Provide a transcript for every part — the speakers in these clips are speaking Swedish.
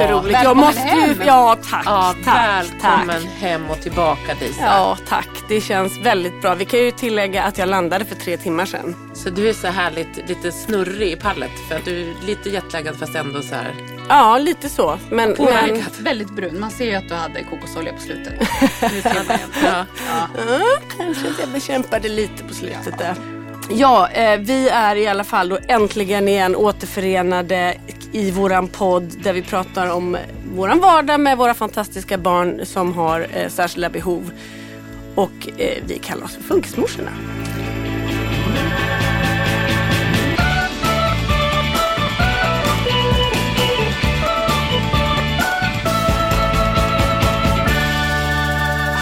Ja, så roligt. Jag måste ju, hem. ja tack, Ja, tack, välkommen tack. hem och tillbaka Disa. Ja, tack. Det känns väldigt bra. Vi kan ju tillägga att jag landade för tre timmar sedan. Så du är så härligt lite snurrig i pallet för att du är lite jetlaggad fast ändå så här. Ja, lite så. Men, men. Väldigt brun. Man ser ju att du hade kokosolja på slutet. Igen. Ja. ja, kanske att jag bekämpade lite på slutet där. Ja, eh, vi är i alla fall då äntligen igen återförenade i våran podd där vi pratar om våran vardag med våra fantastiska barn som har eh, särskilda behov. Och eh, vi kallar oss för Funkismorsorna.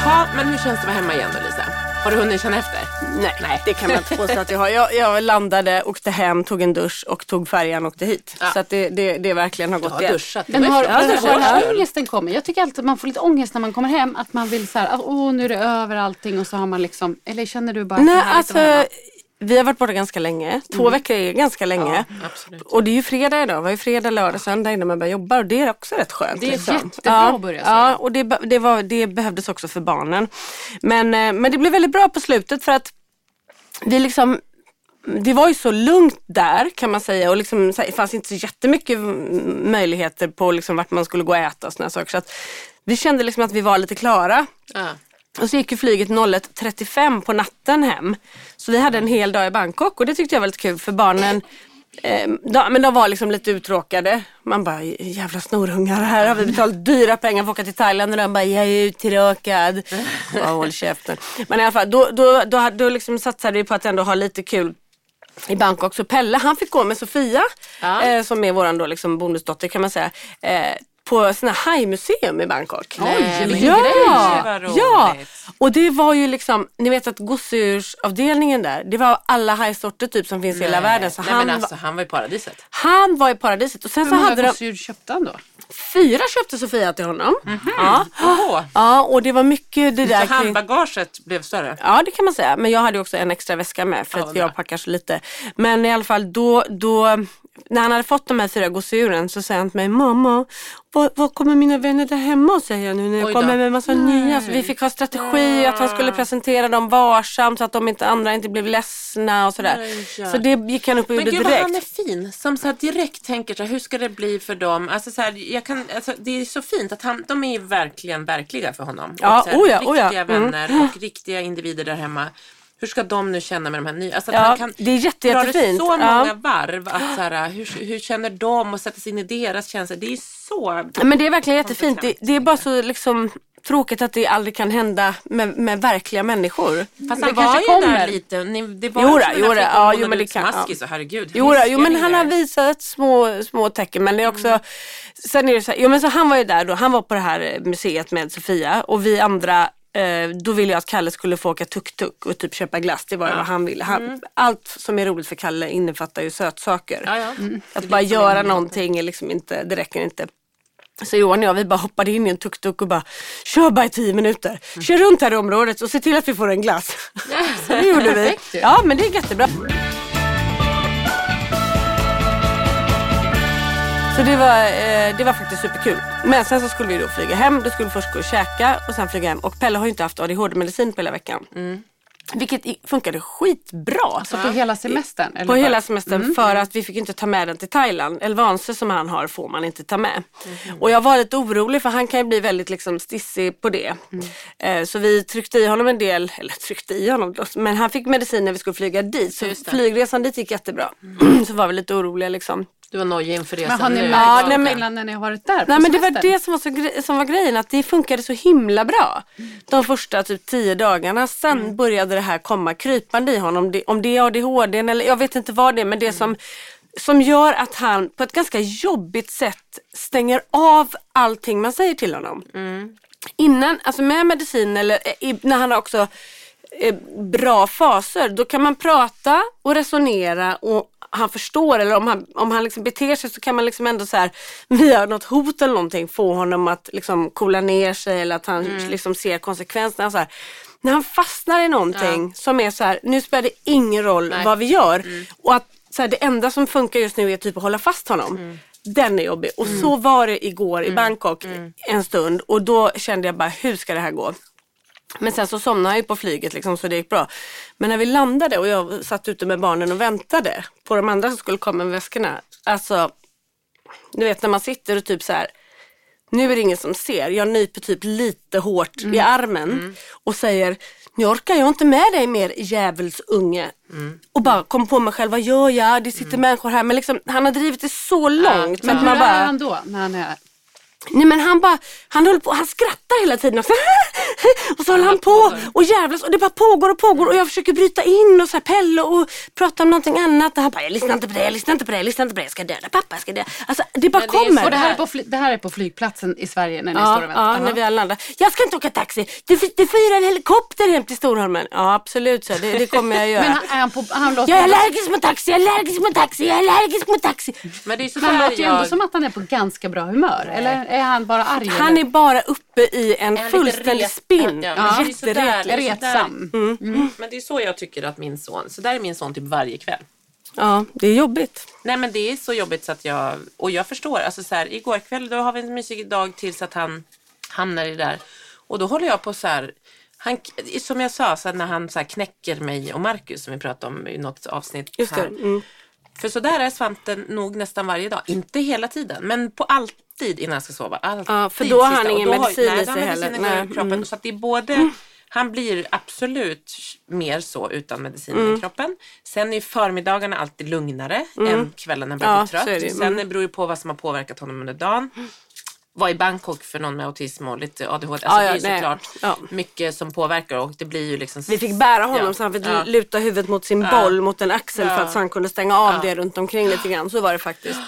Ha, men hur känns det att vara hemma igen då Lisa? Har du hunnit känna efter? Nej, det kan man inte påstå att jag har. Jag, jag landade, åkte hem, tog en dusch och tog färjan och åkte hit. Ja. Så att det, det, det verkligen har Jag gått har igen. duschat. Men har, Ja, har, har, har ångesten kommit? Jag tycker alltid att man får lite ångest när man kommer hem. Att man vill så här, åh nu är det över allting och så har man liksom, eller känner du bara Nej, alltså, vi har varit borta ganska länge. Två veckor är ganska länge. absolut. Och det är ju fredag idag. Det var ju fredag, lördag, söndag innan man börjar jobba. Och det är också rätt skönt. Det är liksom. sant. Jättebra ja, att börja så. Ja, och det, det, var, det behövdes också för barnen. Men, eh, men det blev väldigt bra på slutet för att vi liksom det var ju så lugnt där kan man säga och liksom, det fanns inte så jättemycket möjligheter på liksom, vart man skulle gå och äta och såna saker. Så vi kände liksom att vi var lite klara. Ja. Och så gick ju flyget 01.35 på natten hem. Så vi hade en hel dag i Bangkok och det tyckte jag var lite kul för barnen eh, de, men de var liksom lite uttråkade. Man bara, jävla snorungar, här har vi betalat dyra pengar för att åka till Thailand och de bara, jag är uttråkad. Ja, håll käften. Men i alla fall, då, då, då, då liksom satsade vi på att ändå ha lite kul i Bangkok. Så Pelle han fick gå med Sofia, Ja. eh, som är våran då liksom bonusdotter kan man säga. Eh, på såna hajmuseum i Bangkok. Nej, men ja, grej, vad roligt. ja! Och det var ju liksom, ni vet att gosedjursavdelningen där, det var alla hajsorter typ som finns i hela världen. Så Nej, han, men alltså, han var i paradiset. han var i paradiset och sen Hur så många hade de, gosedjur köpte han då? fyra köpte Sofia till honom. Ja. Åh, ja, och det var mycket det så där kring- handbagaget blev större. Ja det kan man säga. Men jag hade också en extra väska med för att jag packar så lite. Men i alla fall då, då när han hade fått de här fyra gosedjuren så säger han till mig Mamma, vad, vad kommer mina vänner där hemma att säga nu när jag kommer med massa nya? Så vi fick ha strategi att han skulle presentera dem varsamt så att de inte, andra inte blev ledsna och sådär. Nej. Så det gick han upp och Men gjorde gud vad direkt. han är fin. Som så direkt tänker så här, hur ska det bli för dem? Alltså så här, jag kan, alltså, det är så fint att han, de är verkligen verkliga för honom. Ja, och så här, oh ja, riktiga oh ja. Mm. vänner och riktiga individer där hemma. Hur ska de nu känna med de här nya? Alltså Ja, han kan det är jätte, dra det så Ja. många varv. Att så här, hur, hur känner de och sätta sig in i deras känslor. Det är så... Men det är verkligen jättefint. Det, det är bara så liksom tråkigt att det aldrig kan hända med, med verkliga människor. Fast Det han var kanske ju kommer. där lite. Ni, det var Jo ju då, den här jo då, flickan, ja, jo, var men det kan- smaskig, så herregud. Jo, då, visst, jo men han har visat små, små tecken. Men det är också, sen är det så här, jo, men så han var ju där då, han var på det här museet med Sofia och vi andra då ville jag att Kalle skulle få åka tuk-tuk och typ köpa glass. Det var ju vad han ville. Han, Allt som är roligt för Kalle innefattar ju sötsaker. Ja, ja. Att bara göra någonting är liksom inte, det räcker inte. Så Johan och jag vi bara hoppade in i en tuk-tuk och bara kör bara i tio minuter. Kör runt här i området och se till att vi får en glass. Så det gjorde vi. Ja men det är jättebra. Så det var, eh, det var faktiskt superkul. Men sen så skulle vi då flyga hem. Då skulle vi först gå och käka och sen flyga hem. Och Pelle har ju inte haft ADHD-medicin på hela veckan. Vilket i- funkade skitbra. Så på hela semestern? Eller På bara- hela semestern för att vi fick inte ta med den till Thailand. Elvanse som han har får man inte ta med. Och jag var lite orolig för han kan ju bli väldigt liksom stissig på det. Eh, så vi tryckte i honom en del, eller tryckte i honom men han fick medicin när vi skulle flyga dit. Så flygresan dit gick jättebra. så var vi lite oroliga liksom. Du var nojig inför resan Men har ni nu. märkt Ja, nej, när ni har varit där Nej men det var det som var, så gre- som var grejen, att det funkade så himla bra. De första typ tio dagarna, sen började det här komma krypande i honom. Det, om det är ADHD eller jag vet inte vad det är, men det som, som gör att han på ett ganska jobbigt sätt stänger av allting man säger till honom. Innan, alltså med medicin eller eh, i, när han har också bra faser, då kan man prata och resonera och han förstår eller om han, om han liksom beter sig så kan man liksom ändå så här via något hot eller någonting få honom att liksom coola ner sig eller att han liksom ser konsekvenserna. Så här. När han fastnar i någonting som är så här, nu spelar det ingen roll vad vi gör och att så här, det enda som funkar just nu är typ att hålla fast honom. Den är jobbig. Och så var det igår i Bangkok en stund och då kände jag bara hur ska det här gå? Men sen så somnade jag ju på flyget liksom, så det gick bra. Men när vi landade och jag satt ute med barnen och väntade på de andra som skulle komma med väskorna. Alltså, du vet när man sitter och typ så här. Nu är det ingen som ser. Jag nyper typ lite hårt i armen och säger nu orkar jag inte med dig mer djävulsunge. Och bara kom på mig själv, vad gör jag? Det sitter människor här. Men liksom, han har drivit det så långt. så Men hur man är bara, han då? När han är... Nej men han bara, han håller på, han skrattar hela tiden också. och så håller han på och jävlas och det bara pågår och pågår och jag försöker bryta in och så här Pelle och prata om någonting annat och han bara, jag lyssnar inte på det, jag lyssnar inte på det, jag lyssnar inte på det, jag ska döda pappa, jag ska döda. Alltså det bara Men det kommer. Och det här, är på det här är på flygplatsen i Sverige när ni Ja, står och väntar? ja, när vi har landat. Jag ska inte åka taxi. Du, får hyra en helikopter hem till Storholmen. Ja, absolut så. Det, det kommer jag göra. Men han, är han, på, han låter, jag är allergisk mot taxi, jag är allergisk mot taxi, jag är allergisk mot taxi. Men det är så men han låter ju ändå jag... som att han är på ganska bra humör. Eller är han bara arg? Han eller? är bara uppe i en fullständig spinn. Ja, men det är så där- Jätteretlig. det är så där- Retsam. Men det är så jag tycker att min son, så där är min son typ varje kväll. Ja, det är jobbigt. Nej men det är så jobbigt så att jag, och jag förstår, alltså så här, igår kväll då har vi en mysig dag tills att han hamnar i det där. Och då håller jag på så här, han, som jag sa, så här, när han så här knäcker mig och Marcus som vi pratade om i något avsnitt. Just det. här. Mm. För så där är Svante nog nästan varje dag. Inte hela tiden, men på alltid innan han ska sova. Alltid Ja, för då har han ingen har- medicin nej, i sig heller. Nej, i kroppen. mm. Så att det är både, han blir absolut mer så utan medicin Mm. i kroppen. Sen är förmiddagarna alltid lugnare än kvällen när han börjar Ja, bli trött. det. Sen Mm. det beror ju på vad som har påverkat honom under dagen. Var i Bangkok för någon med autism och lite ADHD. Alltså Ja, ja, det är såklart Ja. mycket som påverkar och det blir ju liksom... Vi fick bära honom så han fick luta huvudet mot sin boll, mot en axel för att så han kunde stänga av det runt omkring lite grann. Så var det faktiskt.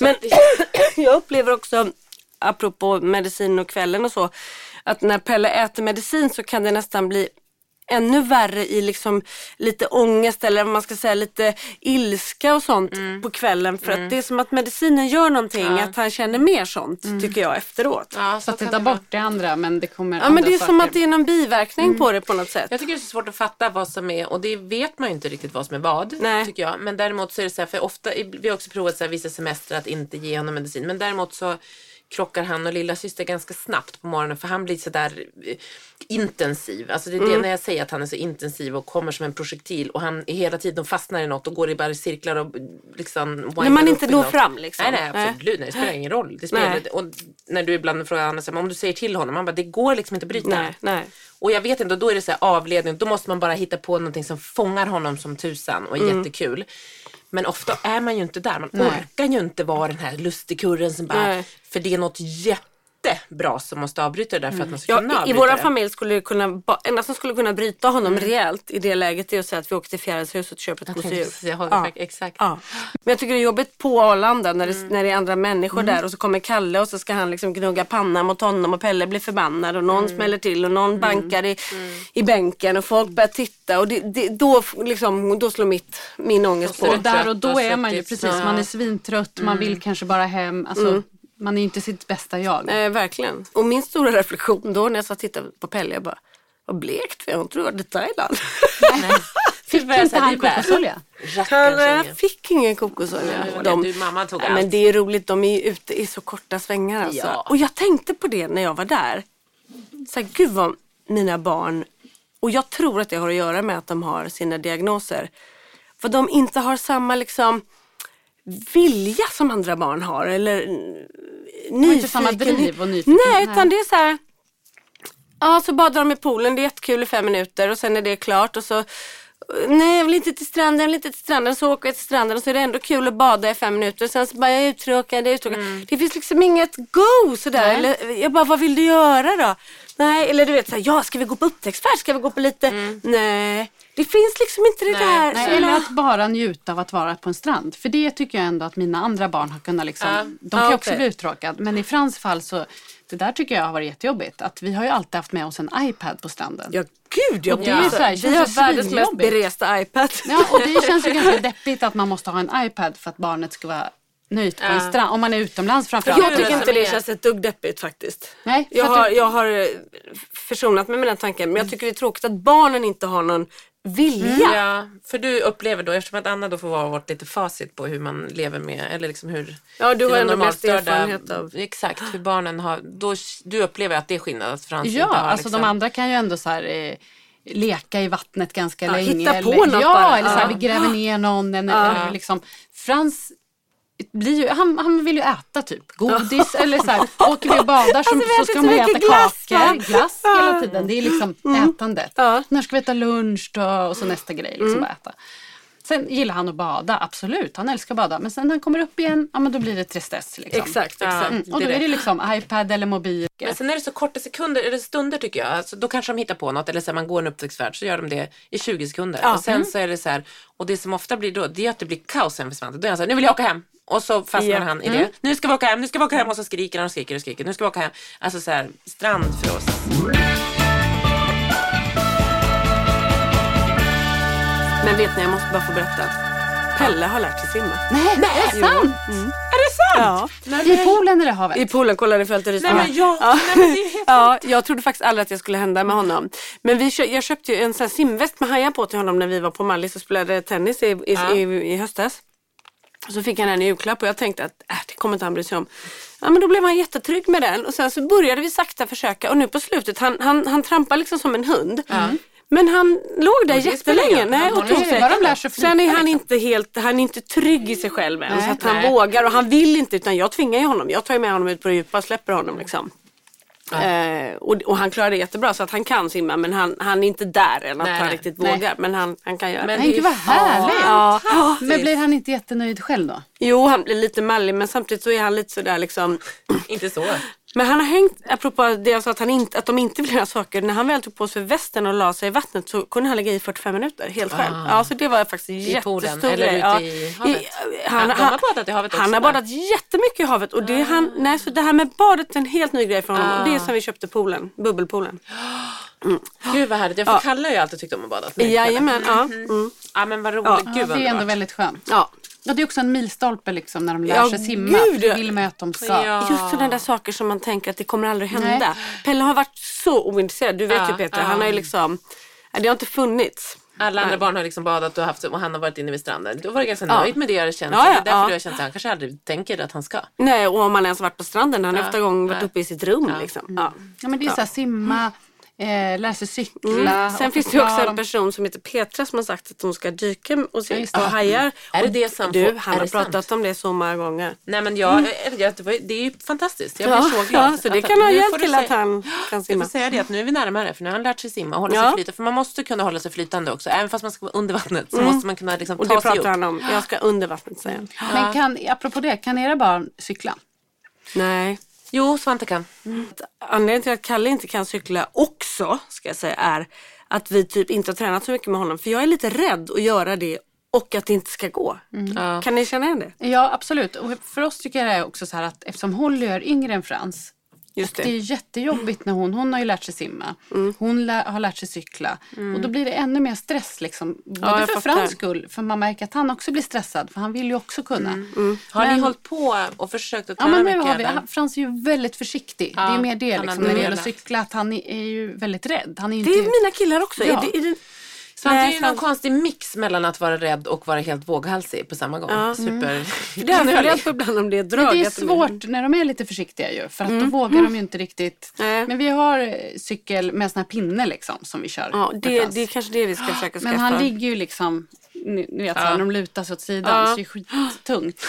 Men att det- jag upplever också, apropå medicin och kvällen och så, att när Pelle äter medicin så kan det nästan bli ännu värre i liksom lite ångest eller vad man ska säga lite ilska och sånt Mm. på kvällen. För att det är som att medicinen gör någonting, att han känner mer sånt tycker jag efteråt. Ja, Så att det tar bort det andra men det kommer Ja men det är som saker. att det är någon biverkning på det på något sätt. Jag tycker det är så svårt att fatta vad som är, och det vet man ju inte riktigt vad som är vad. Nej. Tycker jag. Men däremot så är det så här, för ofta, vi har också provat så här, vissa semestrar att inte ge honom medicin. Men däremot så krockar han och lilla syster ganska snabbt på morgonen för han blir sådär eh, intensiv. Alltså det är Mm. det när jag säger att han är så intensiv och kommer som en projektil och han är hela tiden fastnar i något och går i bara cirklar och liksom När man inte når något. fram liksom. Nej, nej absolut. Nej. Det spelar ingen roll. Det spelar, Nej. och när du ibland frågar Anna, om du säger till honom, man bara, det går liksom inte att bryta. Nej, nej. Och jag vet inte, då är det så avledning, då måste man bara hitta på någonting som fångar honom som tusan och är Mm. jättekul. Men ofta är man ju inte där, man Nej. orkar ju inte vara den här lustigkurren som bara, Nej. för det är något jättebra som måste avbryta det där för att man ska kunna i, I avbryta vår det. familj skulle det kunna, enda som skulle kunna bryta honom rejält i det läget är att säga att vi åker till Fjärilshuset och köper ett gosedjur. Ja. Exakt. Ja. Men jag tycker det är jobbigt på Arlanda när det, Mm. när det är andra människor där och så kommer Kalle och så ska han liksom gnugga pannan mot honom och Pelle blir förbannad och någon Mm. smäller till och någon bankar i, i bänken och folk börjar titta och det, det, då, liksom, då slår mitt, min ångest så på. Och där och då och är man ju precis, man är svintrött, man vill kanske bara hem. Alltså, Man är ju inte sitt bästa jag. Eh, verkligen. Och min stora reflektion då när jag satt och tittade på Pelle, jag bara, vad blekt vi har inte varit i Thailand? Fick Inte han kokosolja? Han, jag fick ingen kokosolja. Ja, De- du, mamma tog Nej, allt. men det är roligt, de är ju ute i så korta svängar alltså. Ja. Och jag tänkte på det när jag var där. Så här, gud vad mina barn, och jag tror att det har att göra med att de har sina diagnoser. För de inte har samma liksom vilja som andra barn har. Eller nyfikenhet. inte samma driv och nyfikenhet. Nej, utan det är så här. Ja, så badar de i poolen, det är jättekul i fem minuter och sen är det klart och så Nej, jag vill inte till stranden, jag vill inte till stranden. Så åker jag till stranden och så är det ändå kul att bada i fem minuter. Sen så bara, jag är uttråkad, jag är uttråkad. Det finns liksom inget go sådär. Eller, jag bara, vad vill du göra då? Nej, eller du vet såhär, ja ska vi gå på upptäcktsfärd? Ska vi gå på lite? Nej, det finns liksom inte det Nej, där. Nej, eller att bara njuta av att vara på en strand. För det tycker jag ändå att mina andra barn har kunnat liksom, Ja. de kan Ja, ju också bli uttråkade. Men i Frans fall så, det där tycker jag har varit jättejobbigt. Att vi har ju alltid haft med oss en iPad på stranden. Ja, gud ja. Och det är ju så här, vi har världens mest beresta iPad. Ja, och det känns ju ganska deppigt att man måste ha en iPad för att barnet ska vara nöjt på en strand. Om man är utomlands framförallt. Jag tycker inte det är- känns ett dugg deppigt faktiskt. Nej, Jag har, du- jag har eh, försonat mig med den tanken men jag tycker det är tråkigt att barnen inte har någon vilja. Ja, för du upplever då, eftersom att Anna då får vara vårt lite facit på hur man lever med, eller liksom hur Ja, du har ändå normalstörda- erfarenhet av- Exakt, hur barnen har, då, du upplever att det är skillnad att Frans Ja, inte har alltså liksom, de andra kan ju ändå så här, eh, leka i vattnet ganska Ja, länge. hitta på eller, något Ja, bara. eller så här, vi gräver ner någon. En, eller liksom, Frans blir ju, han, han vill ju äta typ godis eller så här, åker vi och badar så, Alltså, så ska man äta glass, va? kakor, glass hela tiden. Det är liksom ätandet. Ja. När ska vi äta lunch då? Och så nästa grej, liksom bara äta. Sen gillar han att bada, absolut. Han älskar att bada. Men sen när han kommer upp igen, ja men då blir det tristess. Liksom. Exakt, exakt. Mm. Och då är det liksom iPad eller mobil. Men sen är det så korta sekunder, eller stunder tycker jag. Alltså, då kanske de hittar på något eller så här, man går en upptäcktsfärd så gör de det i 20 sekunder. Ja. Och sen så är det så här, och det som ofta blir då, det är att det blir kaos sen för Svante. Då är han så här, nu vill jag åka hem. Och så fastnar Ja. han i det. Nu ska vi åka hem, nu ska vi åka hem och så skriker han och skriker och skriker. Nu ska vi åka hem. Alltså så här, strand för oss. Men vet ni, jag måste bara få berätta. Pelle har lärt sig simma. Nej, det är sant! Är det sant? Ja. I poolen eller havet? I poolen, kollade i fältet Nej men ja, nej, men det är helt Ja, jag trodde faktiskt aldrig att det skulle hända med honom. Men vi, kö- jag köpte ju en sån här simväst med hajar på till honom när vi var på Mallis och spelade tennis i, i, i, i höstas. Och så fick han en i julklapp och jag tänkte att äh, det kommer inte han bry sig om. Ja men då blev han jättetrygg med den och sen så började vi sakta försöka och nu på slutet, han, han, han trampar liksom som en hund. Men han låg där spelar jättelänge. Nej, och tog sig Sen är han liksom. inte helt, han är inte trygg i sig själv än. Nej, så att han nej. vågar och han vill inte utan jag tvingar ju honom. Jag tar med honom ut på det djupa och släpper honom liksom. Eh, och, och han klarar det jättebra så att han kan simma men han, han är inte där än att Nej, han riktigt Nej. vågar. Men han, han kan göra Men det. Men gud vad härligt! Ja, ja. Men blir han inte jättenöjd själv då? Jo, han blir lite mallig men samtidigt så är han lite sådär liksom. Inte så. Men han har hängt, apropå det jag sa att, han inte, att de inte vill göra saker. När han väl tog på sig västen och la sig i vattnet så kunde han lägga i 45 minuter helt själv. Ja, så det var faktiskt en I poolen, jättestor eller grej. ute Ja. i havet? han, Ja, de har badat i havet Han också, har va? badat jättemycket i havet och det, han, nej, så det här med badet är en helt ny grej för honom. Och det är Ah. som vi köpte poolen, bubbelpoolen. Gud vad härligt. Jag för Kalle har ju alltid tyckt om att bada. Jajamän, ja. Mm. Ja men vad roligt. Ja. Gud Ja, vad det är ändå väldigt skönt. ja. Ja, det är också en milstolpe liksom när de lär Ja, sig simma. gud, vill man att de ska. Ja. Just sådana där saker som man tänker att det kommer aldrig hända. Nej. Pelle har varit så ointresserad. Du vet Ja, ju Peter, ja. han har ju liksom, nej, det har inte funnits. Alla andra barn har liksom badat och, haft, och han har varit inne vid stranden. Då var jag ganska Ja. nöjd med det jag kände. Ja, ja, det är därför ja. jag kände att han kanske aldrig tänker att han ska. Nej, och om man ens varit på stranden, han har Ja, ofta gång varit uppe i sitt rum. Ja. Liksom. Ja. Ja men det är så här, simma, eh, lära sig cykla. Mm. Sen och finns det också en person som heter Petra som har sagt att hon ska dyka och Ja, se och det. hajar. Är det Och det som Du, han är har det pratat sant? om det så många gånger. Nej men jag, eller jag, det var- det är ju fantastiskt. Jag blir Ja, så glad. ja, så det kan ha hjälpt till att han kan Jag simma. får säga det att nu är vi närmare för nu har han lärt sig simma och hålla Ja. sig flytande. För man måste kunna hålla sig flytande också. Även fast man ska vara under vattnet så måste man kunna liksom Mm. Och ta det sig pratar upp. han om. Jag ska under vattnet säger han. Men kan, apropå det, kan era barn cykla? Nej. Jo, Svante kan. Anledningen till att Kalle inte kan cykla också, ska jag säga, är att vi typ inte har tränat så mycket med honom. För jag är lite rädd att göra det och att det inte ska gå. Ja. Kan ni känna igen det? Ja absolut. Och för oss tycker jag det är också så här att eftersom Holly är yngre än Frans. Just Det är det. jättejobbigt när hon, hon har ju lärt sig simma. Mm. Hon lä, har lärt sig cykla. Och då blir det ännu mer stress liksom. Både jag för. Frans skull, för man märker att han också blir stressad. För han vill ju också kunna. Har ni Men- hållit på och försökt att Ja träna men nu mycket? har vi, han- Frans är ju väldigt försiktig. Ja, det är mer det har liksom, när det gäller att cykla. Att han är, är ju väldigt rädd. Han är ju Det inte... är mina killar också. Ja. Är det, är det, Svante Nej, är ju någon konstig mix mellan att vara rädd och vara helt våghalsig på samma gång. Ja. Super... för det har jag funderat på ibland om det är drag. Men det är svårt när de är lite försiktiga ju. För att då vågar de ju inte riktigt. Nej. Men vi har eh, cykel med sån här pinne liksom som vi kör. Ja, det, det är kanske det vi ska försöka skaffa. Men han ligger ju liksom, ni, ni vet här, när de lutar sig åt sidan Ja. så det är skittungt.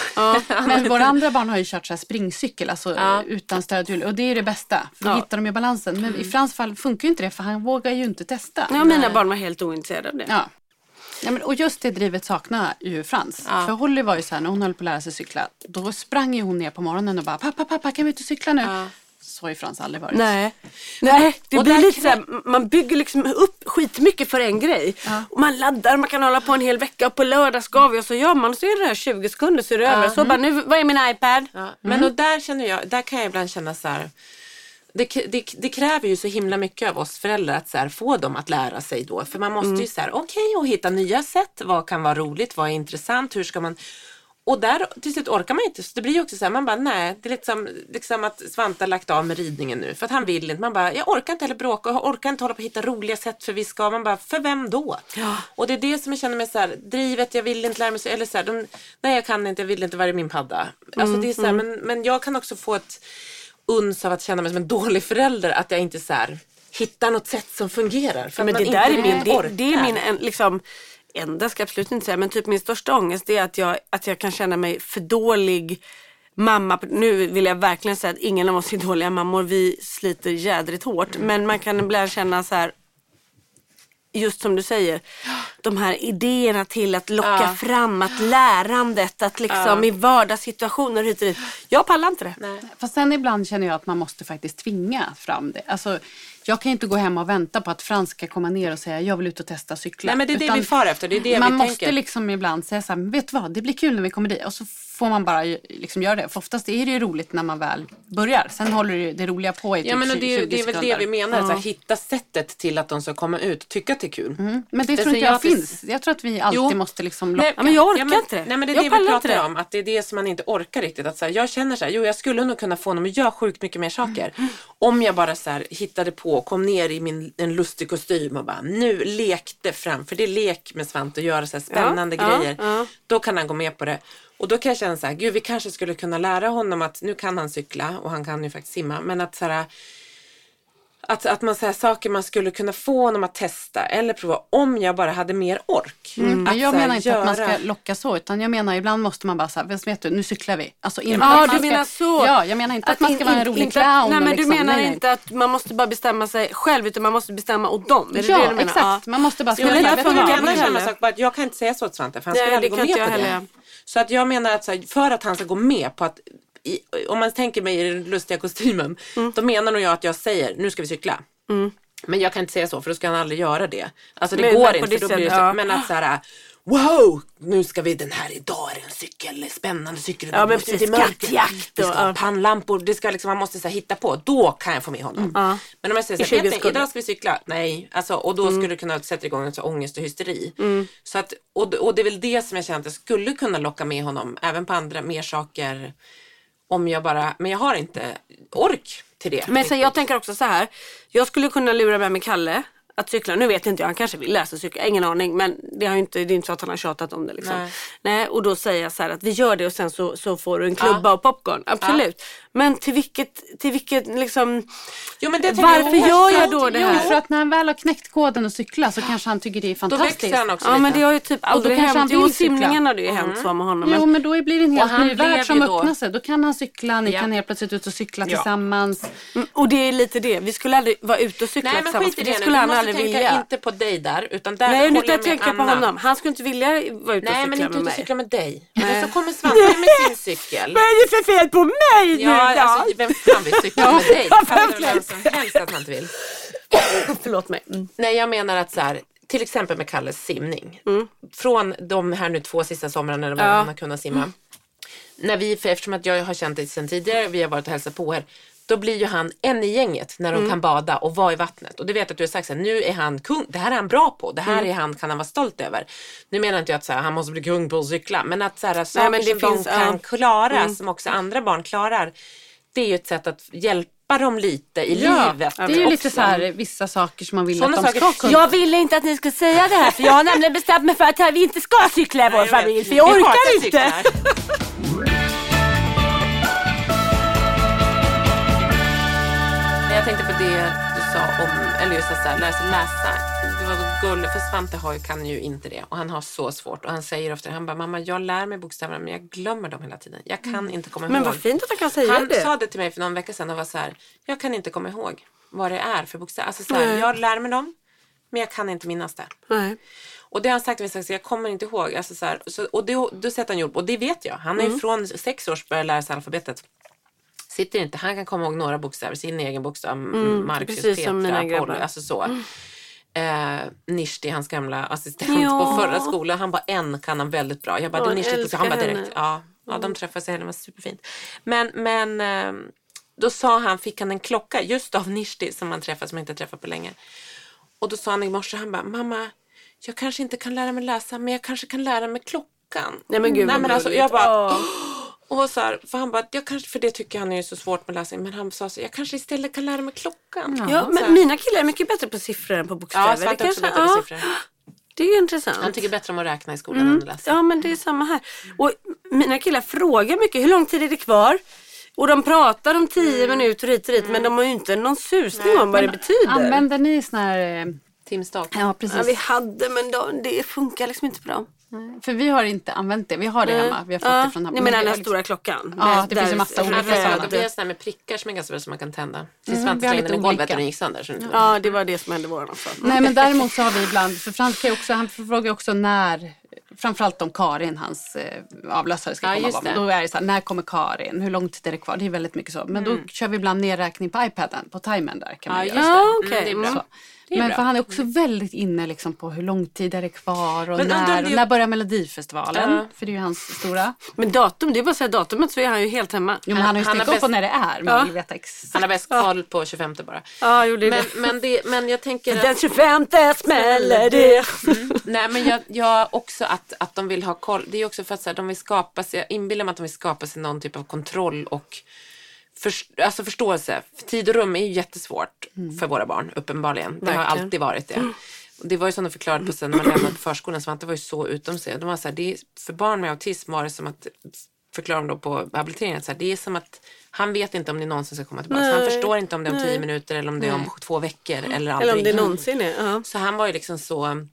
Men våra andra barn har ju kört så springcykel, alltså Ja. utan stödhjul. Och det är det bästa, för då Ja. hittar de ju balansen. Men i Frans fall funkar ju inte det, för han vågar ju inte testa. Ja, mina barn var helt ointresserade av det. Ja. Ja, men, och just det drivet saknar ju Frans. Ja. För Holly var ju så här, när hon höll på att lära sig cykla, då sprang ju hon ner på morgonen och bara pappa, pappa, kan vi och cykla nu? Ja. Så har ju Frans aldrig varit. Nej, Nej det Och blir lite krä- så här, man bygger liksom upp skitmycket för en grej. Och man laddar, man kan hålla på en hel vecka och på lördag ska vi och så gör man och så är det här 20 sekunder så är det över. Så bara nu, vad är min iPad? Ja. Men och där känner jag, där kan jag ibland känna så här. Det, det, det kräver ju så himla mycket av oss föräldrar att så här, få dem att lära sig då. För man måste ju så här, okej, och hitta nya sätt. Vad kan vara roligt? Vad är intressant? Hur ska man... Och där till slut orkar man inte. Så det blir ju också så här, man bara nej. Det är liksom, liksom att Svante har lagt av med ridningen nu. För att han vill inte. Man bara, jag orkar inte heller bråka. Jag orkar inte hålla på att hitta roliga sätt för vi ska. Man bara, för vem då? Och det är det som jag känner mig så här, drivet, jag vill inte lära mig. Så, eller så här, de, nej jag kan inte, jag vill inte, var är min padda? Alltså det är så här, men, men jag kan också få ett uns av att känna mig som en dålig förälder. Att jag inte så här, hittar något sätt som fungerar. För Men att det där är min, det, det är min en, liksom, enda ska jag absolut inte säga, men typ min största ångest det är att jag, att jag kan känna mig för dålig mamma. Nu vill jag verkligen säga att ingen av oss är dåliga mammor, vi sliter jädrigt hårt. Men man kan ibland känna så här, just som du säger, de här idéerna till att locka Ja. fram, att lärandet, att liksom i vardagssituationer hit och dit. Jag pallar inte det. Fast sen ibland känner jag att man måste faktiskt tvinga fram det. Alltså, jag kan ju inte gå hem och vänta på att Frans ska komma ner och säga jag vill ut och testa cykla. Nej men det är det Utan vi far efter. Det är det man vi måste tänker. liksom ibland säga så här, vet du vad, det blir kul när vi kommer dit. Och så får man bara liksom göra det. För oftast är det ju roligt när man väl börjar. Sen håller det, det roliga på i typ Ja men och 20 det, är- det är väl det vi menar, att så här, hitta sättet till att de ska komma ut och tycka att det är kul. Men det Det tror inte jag jag finns. Jag tror att vi alltid Jo. måste liksom locka. Ja, men jag orkar men, inte det. Nej men det är Jag det vi pratar det. om, att det är det som man inte orkar riktigt. Att så här, jag känner så här, jo jag skulle nog kunna få honom att göra sjukt mycket mer saker. Om jag bara så här, hittade på, kom ner i min, en lustig kostym och bara nu lekte fram, för det är lek med Svante att göra så här spännande Ja, ja, grejer. ja. Då kan han gå med på det. Och då kan jag känna så här, gud vi kanske skulle kunna lära honom att, nu kan han cykla och han kan ju faktiskt simma, men att så här, att, att man säger saker man skulle kunna få honom att testa eller prova om jag bara hade mer ork. Mm, Att men jag menar inte att man ska göra- locka så, utan jag menar ibland måste man bara säga, vet du, nu cyklar vi. Alltså inte Ja, att du ska, menar så. Ja, jag menar inte att, man ska in- vara en rolig inte att- clown. Nej, men liksom. du menar Nej, nej. inte att man måste bara bestämma sig själv utan man måste bestämma åt dem? Är det Ja, det du menar? exakt. Man måste bara säga, jag bara att jag kan inte säga så till Svante för han skulle aldrig gå med på jag det. Så att jag menar att för att han ska gå med på att i, om man tänker mig i den lustiga kostymen, Mm. då menar nog jag att jag säger nu ska vi cykla. Men jag kan inte säga så för då ska han aldrig göra det. Alltså det Men- går men inte. Då blir det så, ja. Men att så här, wow, nu ska vi den här idag är det en cykel, spännande cykel. Ja, men precis, skattjakt Vi ska ha pannlampor, det ska liksom, man måste så här, hitta på. Då kan jag få med honom. Ja. Men om jag säger så här, 20 vet ni, idag ska vi cykla. Nej, alltså, och då skulle det kunna sätta igång en så ångest och hysteri. Så att, och, och det är väl det som jag känner att jag skulle kunna locka med honom, även på andra mer saker. Om jag bara, men jag har inte ork till det. Men sen, jag tänker också så här. Jag skulle kunna lura med mig Kalle att cykla. Nu vet inte jag, han kanske vill lära sig cykla, ingen aning. Men det, har ju inte, det är inte så att han har tjatat om det. Liksom. Nej. Nej. och då säger jag så här att vi gör det och sen så, så får du en klubba och popcorn. Absolut. Men till vilket, till vilket liksom, Jo, men det varför jag- gör jag då det Jo, här? för att när han väl har knäckt koden och cykla så kanske han tycker det är Då fantastiskt. växer han också Ja lite. men det har ju typ aldrig kanske hänt. han Jo simningen har det ju hänt så med honom. Jo Men, men då blir det en helt ny värld som då- öppnar sig. Då kan han cykla, ni Ja. kan helt plötsligt ut och cykla tillsammans. Mm, och det är lite det, vi skulle aldrig vara ute och cykla Nej men tillsammans skit i det det skulle han aldrig tänka vilja. inte på dig där. Utan där Nej nu ska jag med tänka på honom. Han skulle inte vilja vara ute och Nej cykla men inte med ut och mig. cykla med dig. Men så kommer Svante med sin cykel. Vad är det för fel på mig nu Ja, då? alltså vem fan vill cykla med dig? Ja, vem som helst att man inte vill. Förlåt mig. Mm. Nej jag menar att så här, till exempel med Kalles simning. Från de här nu två sista somrarna när Mm. Ja. han har kunnat simma. När vi, för eftersom att jag har känt det sedan tidigare, vi har varit och hälsat på här. Då blir ju han en i gänget när Mm. de kan bada och vara i vattnet. Och det vet jag att du har sagt så här, nu är han kung, det här är han bra på, det här Mm. är han, kan han vara stolt över. Nu menar inte jag att så här, han måste bli kung på att cykla, men att så här, saker men det som finns- de ja. Mm. kan klara, som också andra barn klarar. Det är ju ett sätt att hjälpa dem lite i Ja, livet. det är ju lite så här vissa saker som man vill Sådana att de saker- ska kunna. Jag ville inte att ni skulle säga det här för jag har nämligen bestämt mig för att vi inte ska cykla i vår vet. familj för jag orkar inte. tänkte på det du sa om, eller just att lära sig läsa. Det var så gulligt, för Svante har, ju- kan ju inte det och han har så svårt och han säger ofta, han bara mamma jag lär mig bokstäverna men jag glömmer dem hela tiden. Jag kan inte komma Men ihåg. vad fint att han kan säga Han det. sa det till mig för någon vecka sedan och var så här, jag kan inte komma ihåg vad det är för bokstäver. Alltså så här, jag lär mig dem men jag kan inte minnas det. Nej. Och det har han sagt till mig, jag kommer inte ihåg. Alltså så här, så, och det, då sätter han gjort och det vet jag. Han är Mm. från sex års börjat lära sig alfabetet. Sitter inte, han kan komma ihåg några bokstäver, sin egen bokstav, mm, Marcus, precis Petra, som mina grabbar. Polly, alltså så. Eh, Nishti, hans gamla assistent Ja. på förra skolan, han bara en kan han väldigt bra. Jag bara, Ja, det Nishti, han bara direkt, henne. ja, ja de träffades i helgen, det var superfint. Men, men eh, då sa han, fick han en klocka just av Nishti som han träffade, som han inte träffat på länge. Och då sa han i morse, han bara, mamma, jag kanske inte kan lära mig läsa, men jag kanske kan lära mig klockan. Nej men gud Nej, vad men alltså, jag bara, Åh. Och så här, för han bara, jag kanske, för det tycker han är så svårt med läsning, men han sa så, jag kanske istället kan lära mig klockan. Ja, här. men mina killar är mycket bättre på siffror än på bokstäver. Ja, Svante är också bättre på ja, siffror. Det är intressant. Han tycker bättre om att räkna i skolan än att läsa. Ja men det är samma här. Och mina killar frågar mycket, hur lång tid är det kvar? Och de pratar om tio Mm. minuter hit och dit men de har ju inte någon susning om vad det betyder. Använder ni sån här... eh, Timstak. Ja, precis. Ja, vi hade men då, det funkar liksom inte på dem. För vi har inte använt det. Vi har det hemma. Vi har fått det från Ni men menar den är här liksom- stora klockan? Ja, det finns ju där- massa olika sådana. Det är sådana med prickar som är ganska bra som man kan tända. Tills Mm, Svante slängde den i golvet och den gick sönder. Ja det var det som hände våran också. Nej men däremot så har vi ibland, för Frans också, han frågar också när, framförallt om Karin, hans eh, avlösare ska Ja, komma. just bara. det. Då är det så här, när kommer Karin? Hur lång tid är det kvar? Det är väldigt mycket så. Men då kör vi ibland nedräkning på iPaden, på timern där kan man Ja, göra. just det. Ja, Mm, Men bra. för han är också väldigt inne liksom på hur lång tid är det kvar och Men när, det- och när börjar Melodifestivalen? Ja. För det är ju hans stora. Men datum, det är bara att säga datumet så är han ju helt hemma. Jo men han har ju Han har upp bäst- på när det är. Man Ja. vill veta exakt. Han har bäst koll på 25 bara. Ja, jo, det är Men, det. men, det, men jag tänker att... Den 25 smäller det. Nej men jag, jag också att, att de vill ha koll. Det är också för att så här, de vill skapa sig, jag inbillar mig att de vill skapa sig någon typ av kontroll och för, alltså förståelse. För tid och rum är ju jättesvårt för våra barn uppenbarligen. Det har Verkligen. alltid varit det. Och det var ju som de förklarade på sen när man lämnade på förskolan. Svante var ju så utom sig. De var så här, det är, för barn med autism var det som att förklara då på habiliteringen. Så här, det är som att han vet inte om det någonsin ska komma tillbaka. Han Nej. förstår inte om det är om tio minuter eller om det är om två veckor eller aldrig. Eller om det någonsin är. Ja. Så han var ju liksom så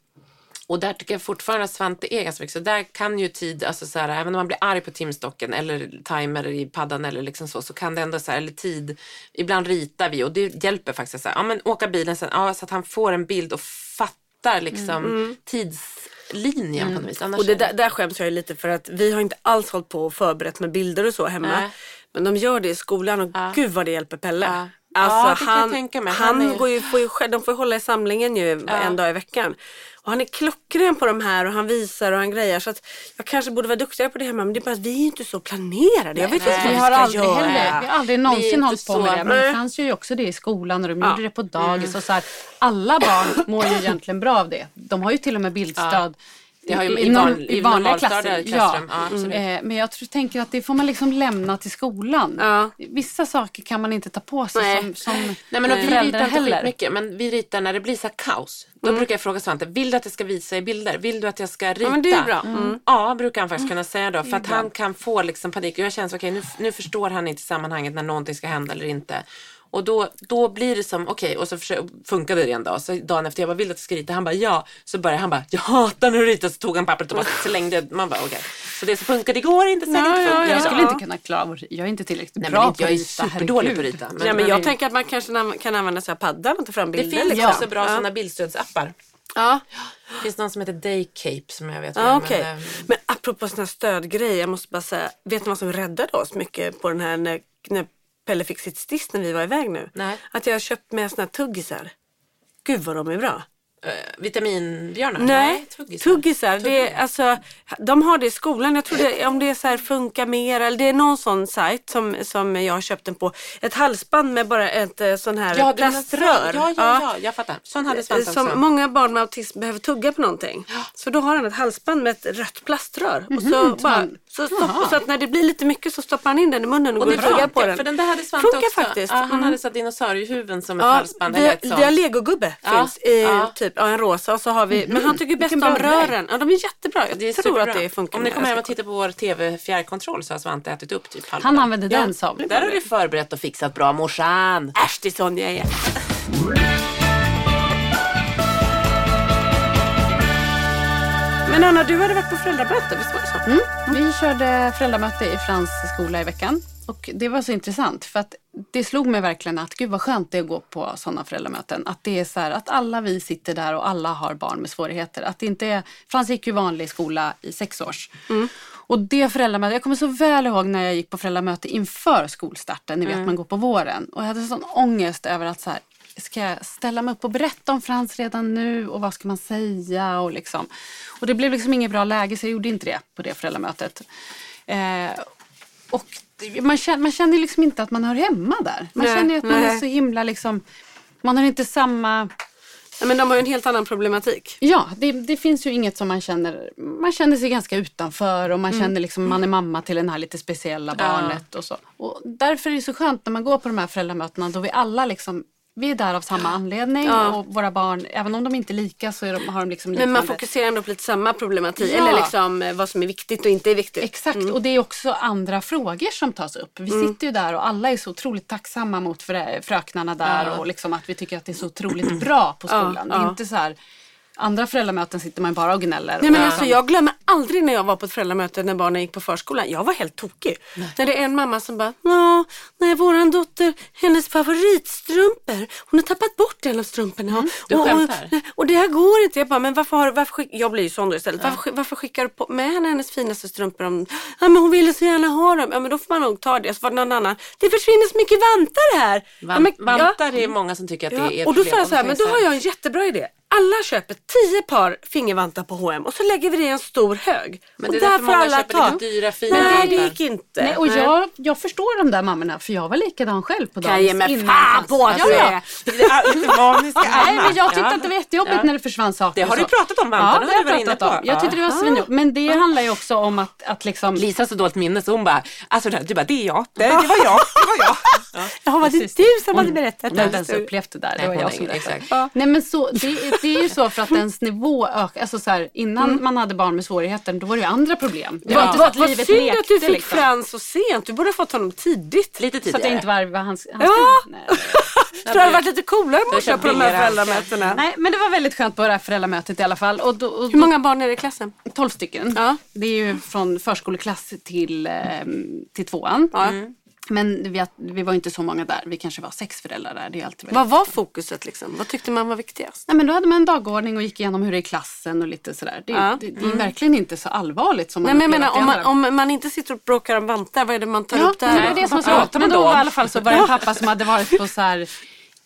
och där tycker jag fortfarande att Svante är ganska mycket så där kan ju tid, alltså så här, även om man blir arg på timstocken eller timer i paddan eller liksom så, så kan det ändå så här, eller tid, ibland ritar vi och det hjälper faktiskt så här, ja men åka bilen sen, ja så att han får en bild och fattar liksom tidslinjen på något vis. Annars Och det är där, där skäms jag lite för att vi har inte alls hållit på och förberett med bilder och så hemma. Nej. Men de gör det i skolan och Ja. gud vad det hjälper Pelle. Ja. Alltså, Ja, det kan jag han, tänka mig. Han, Han är- går ju, får ju de får ju hålla i samlingen ju en dag i veckan. Och han är klockren på de här och han visar och han grejer. Så att jag kanske borde vara duktigare på det hemma men det är bara att vi är inte så planerade. Jag vet inte vad Vi vi har ska aldrig göra. heller, vi har aldrig någonsin hållit på så- med det. Men det Nej. fanns ju också det i skolan och de Ja. gjorde det på dagis. Och så här, alla barn mår ju egentligen bra av det. De har ju till och med bildstöd Det har ju i, i, van, i i vanliga klasser. klassrum. Ja. Ja. Eh, men jag tror, tänker att det får man liksom lämna till skolan. Ja. Vissa saker kan man inte ta på sig Nej. som, som Nej men vi ritar heller. skitmycket men vi ritar när det blir så kaos. Då brukar jag fråga Svante, vill du att jag ska visa i bilder? Vill du att jag ska rita? men det är bra. Mm. Ja, brukar han faktiskt kunna säga då. För att han kan få liksom panik. Och jag känner okej nu, nu förstår han inte sammanhanget när någonting ska hända eller inte. Och då, då blir det som, okej, och så funkade det en dag. Så dagen efter jag bara, vill du att jag ska rita? Han bara, ja. Så började han bara, jag hatar när du ritar. Så tog han pappret och bara slängde. Man bara, okej. Så det som funkade igår är inte säkert Ja, ja, ja. Jag skulle inte kunna klara av Jag är inte tillräckligt Nej, bra men inte, på jag att är rita. superdålig på att rita. Ja, men jag det- tänker att man kanske kan använda sig av paddan och ta fram det bilder. finns liksom. också bra ja. sådana bildstödsappar. Ja, Det finns någon som heter Daycape som jag vet. ja okej. men, eh, Men apropå sådana här stödgrejer, jag måste bara säga, vet ni vad som räddade oss mycket på den här när, när Pelle fick sitt stiss när vi var iväg nu? Nej. Att jag har köpt med såna här tuggisar. Gud vad de är bra. eh, vitaminbjörnar? Nej, tuggisar. tuggisar. Det är, alltså, de har det i skolan. Jag tror det, om det är så här funkar mer eller det är någon sån sajt som, som jag har köpt den på. Ett halsband med bara ett eh, sån här Ja, plaströr. Ja, ja, ja, jag fattar. Sån hade Svante också. Som många barn med autism behöver tugga på någonting. Så då har han ett halsband med ett rött plaströr. Och så, bara, så, stopp, så att när det blir lite mycket så stoppar han in den i munnen och, Och går det och tuggar på den. för den där hade Svante Funkar också. faktiskt. Ja, han Mm. hade så dinosauriehuvuden som ett Ja, halsband. vi, har, vi legogubbe Ja, finns i ja. typ ja, en rosa och så har vi, men han tycker bäst Vilken om rören. Ja, de är jättebra. Jag Det är tror superbra. att det funkar. Om ni kommer hem och tittar på vår tv-fjärrkontroll så har Svante ätit upp typ halva. Han använder Ja, den som. Där har du förberett och fixat bra morsan. Äsch, det är sån jag är. Men Anna, du hade varit på föräldramöte, visst var det så? Mm. Vi körde föräldramöte i Frans skola i veckan. Och det var så intressant för att det slog mig verkligen att gud vad skönt det är att gå på sådana föräldramöten. Att det är så här att alla vi sitter där och alla har barn med svårigheter. Att det inte är, Frans gick ju vanlig skola i sex års. Och det föräldramötet, jag kommer så väl ihåg när jag gick på föräldramöte inför skolstarten. Ni vet man går på våren. Och jag hade sån ångest över att så här, ska jag ställa mig upp och berätta om Frans redan nu och vad ska man säga och liksom. Och det blev liksom inget bra läge så jag gjorde inte det på det föräldramötet. Eh, och det- man känner, man känner liksom inte att man hör hemma där. Man Nej, känner ju att man är nej. så himla liksom, man har inte samma, Ja, men de har ju en helt annan problematik. ja det, det finns ju inget som man känner, man känner sig ganska utanför och man Mm. känner liksom, man är mamma till den här lite speciella barnet och så. Och därför är det så skönt när man går på de här föräldramötena då vi alla liksom vi är där av samma anledning Ja. och våra barn, även om de inte är lika så är de, har de liksom Men liknande. man fokuserar ändå på lite samma problematik. Ja. Eller liksom eh, vad som är viktigt och inte är viktigt. Exakt, Mm. och det är också andra frågor som tas upp. Vi sitter ju där och alla är så otroligt tacksamma mot frö- fröknarna där och liksom att vi tycker att det är så otroligt bra på skolan. Det är ja. inte så här, andra föräldramöten sitter man bara och gnäller. Nej, men alltså, jag glömmer aldrig när jag var på ett föräldramöte när barnen gick på förskolan. Jag var helt tokig. När det är en mamma som bara, ja, nej våran dotter, hennes favoritstrumpor, hon har tappat bort en av strumporna. Du och, och, och det här går inte. Jag bara, men varför har, varför skick, jag blir ju sån då istället. Varför, skick- varför skickar du på, med henne hennes finaste strumpor? Om, ja men hon ville så gärna ha dem. Ja men då får man nog ta det. Så var det någon annan, det försvinner så mycket vantar här. ja, Van, men, ja. vantar är många som tycker att det är Ja, ett och då sa jag så här, men då har jag en jättebra idé. Alla köper tio par fingervantar på H&M och så lägger vi det i en stor hög. Men och det är där därför många alla köper ta. lite dyra, fina Nej, det gick inte. Nej, och jag, jag förstår de där mammorna för jag var likadan själv på kan jag ge mig innan fan det på att ja, du ja. är. Nej, men jag tyckte Ja. att det var jättejobbigt när det försvann saker. Det har och du pratat om, vantarna Ja, det har jag pratat om. Jag Ja. tyckte det var svinjobbigt. Men det handlar ju också om att, att liksom... Lisa har så dåligt minne så hon bara, alltså du bara, det är jag. Det, det var jag, det var jag. Ja, var det du som hade berättat Hon har inte det? ens upplevt det där. Nej, det var jag som berättade. Nej men så, det, det är ju så för att ens nivå ökar. Alltså så här, innan man hade barn med svårigheter då var det ju andra problem. Det var inte så att Vad livet synd lekte att du fick liksom. Frans så sent. Du borde ha fått honom tidigt. Lite Så tidigare. att jag inte var, var hans, hans Ja. Nej. Så det hade varit lite coolare köpt på de här föräldramötena. Nej men det var väldigt skönt på det här föräldramötet i alla fall. Och då, och Hur många barn är det i klassen? 12 stycken. Ja. Det är ju från förskoleklass till, eh, till tvåan. Ja. Men vi, vi var inte så många där. Vi kanske var sex föräldrar där. Det är alltid Vad var fokuset liksom? Vad tyckte man var viktigast? Nej, men då hade man en dagordning och gick igenom hur det är i klassen och lite sådär. Det, Ja. det, det är verkligen inte så allvarligt som man Nej, men menar, om man, är. om man inte sitter och bråkar om vantar, vad är det man tar Ja, upp där? men det var det som var så Men då i alla fall så var det en pappa som hade varit på så här,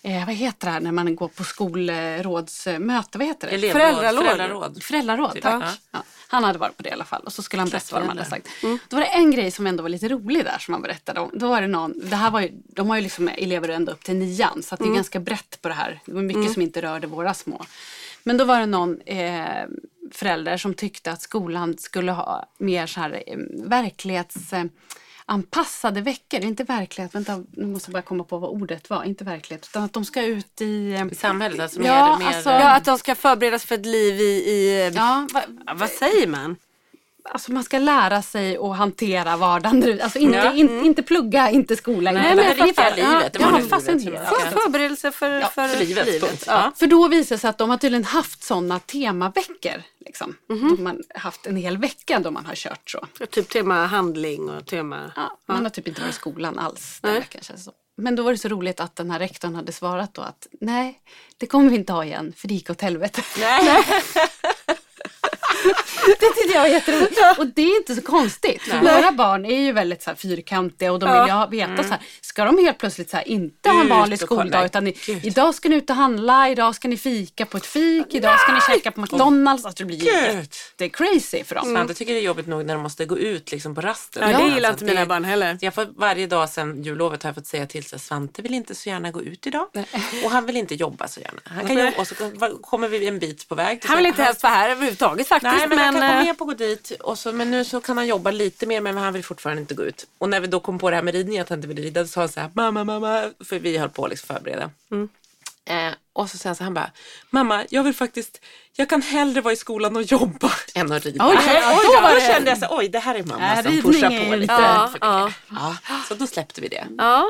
eh, vad heter det här när man går på skolrådsmöte, vad heter det? Elevråd, Föräldraråd. föräldraråd. Föräldraråd, Typ, tack. ja. Ja. Han hade varit på det i alla fall och så skulle han berätta vad de hade sagt. Mm. Då var det en grej som ändå var lite rolig där som han berättade om. Då var det någon, det här var ju, de har ju liksom elever ända upp till nian så det Mm. är ganska brett på det här. Det var mycket som inte rörde våra små. Men då var det någon, eh, förälder som tyckte att skolan skulle ha mer så här eh, verklighets eh, anpassade veckor. Inte verklighet, vänta nu måste jag bara komma på vad ordet var. Inte verklighet utan att de ska ut i... eh, I samhället, alltså Ja, mer, mer alltså- Ja, att de ska förberedas för ett liv i... i Ja, va, vad säger man? Alltså man ska lära sig att hantera vardagen. Alltså inte, Ja. in, inte plugga, inte skola. Nej, inte men det. Ja, livet, ja, vanliga fascinera. livet man För, förberedelse för, för, för livet, punkt. Ja. Ja. För då visar det sig att de har tydligen haft sådana temaveckor. Liksom. Mhm. Då man haft en hel vecka då man har kört så. Typ tema handling och tema... Ja, man har typ inte varit i skolan alls den Nej. veckan känns det som. Men då var det så roligt att den här rektorn hade svarat då att nej, det kommer vi inte ha igen för det gick åt helvete. Nej. Det tyckte jag var jätteroligt. Och det är inte så konstigt. För våra barn är ju väldigt så här fyrkantiga och de vill ju veta så här, ska de helt plötsligt så här, inte ha en Ut vanlig skoldag utan i, idag ska ni ut och handla, idag ska ni fika på ett fik, idag ska ni käka på McDonalds. Alltså det blir ju jättecrazy för dem. Svante tycker det är jobbigt nog när de måste gå ut liksom på rasten. Ja, det Alltså, gillar inte mina barn heller. Jag får, varje dag sedan jullovet har jag fått säga till sig Svante vill inte så gärna gå ut idag. Och han vill inte jobba så gärna. Han kan jobba, och så kommer vi en bit på väg. Han vill inte helst vara här överhuvudtaget faktiskt. Nej, men, han kan eh, gå med på att gå dit. Och så, men nu så kan han jobba lite mer men han vill fortfarande inte gå ut. Och när vi då kom på det här med ridning, att han inte vill rida, så sa han så här, mamma, mamma, för vi höll på att liksom förbereda. Eh, och så säger han så han bara, mamma, jag vill faktiskt, jag kan hellre vara i skolan och jobba än att rida. Oj, och oj, oj, då det- kände jag så oj, det här är mamma Äh, som pushar på lite. Ja, ja. ja, så då släppte vi det. Ja,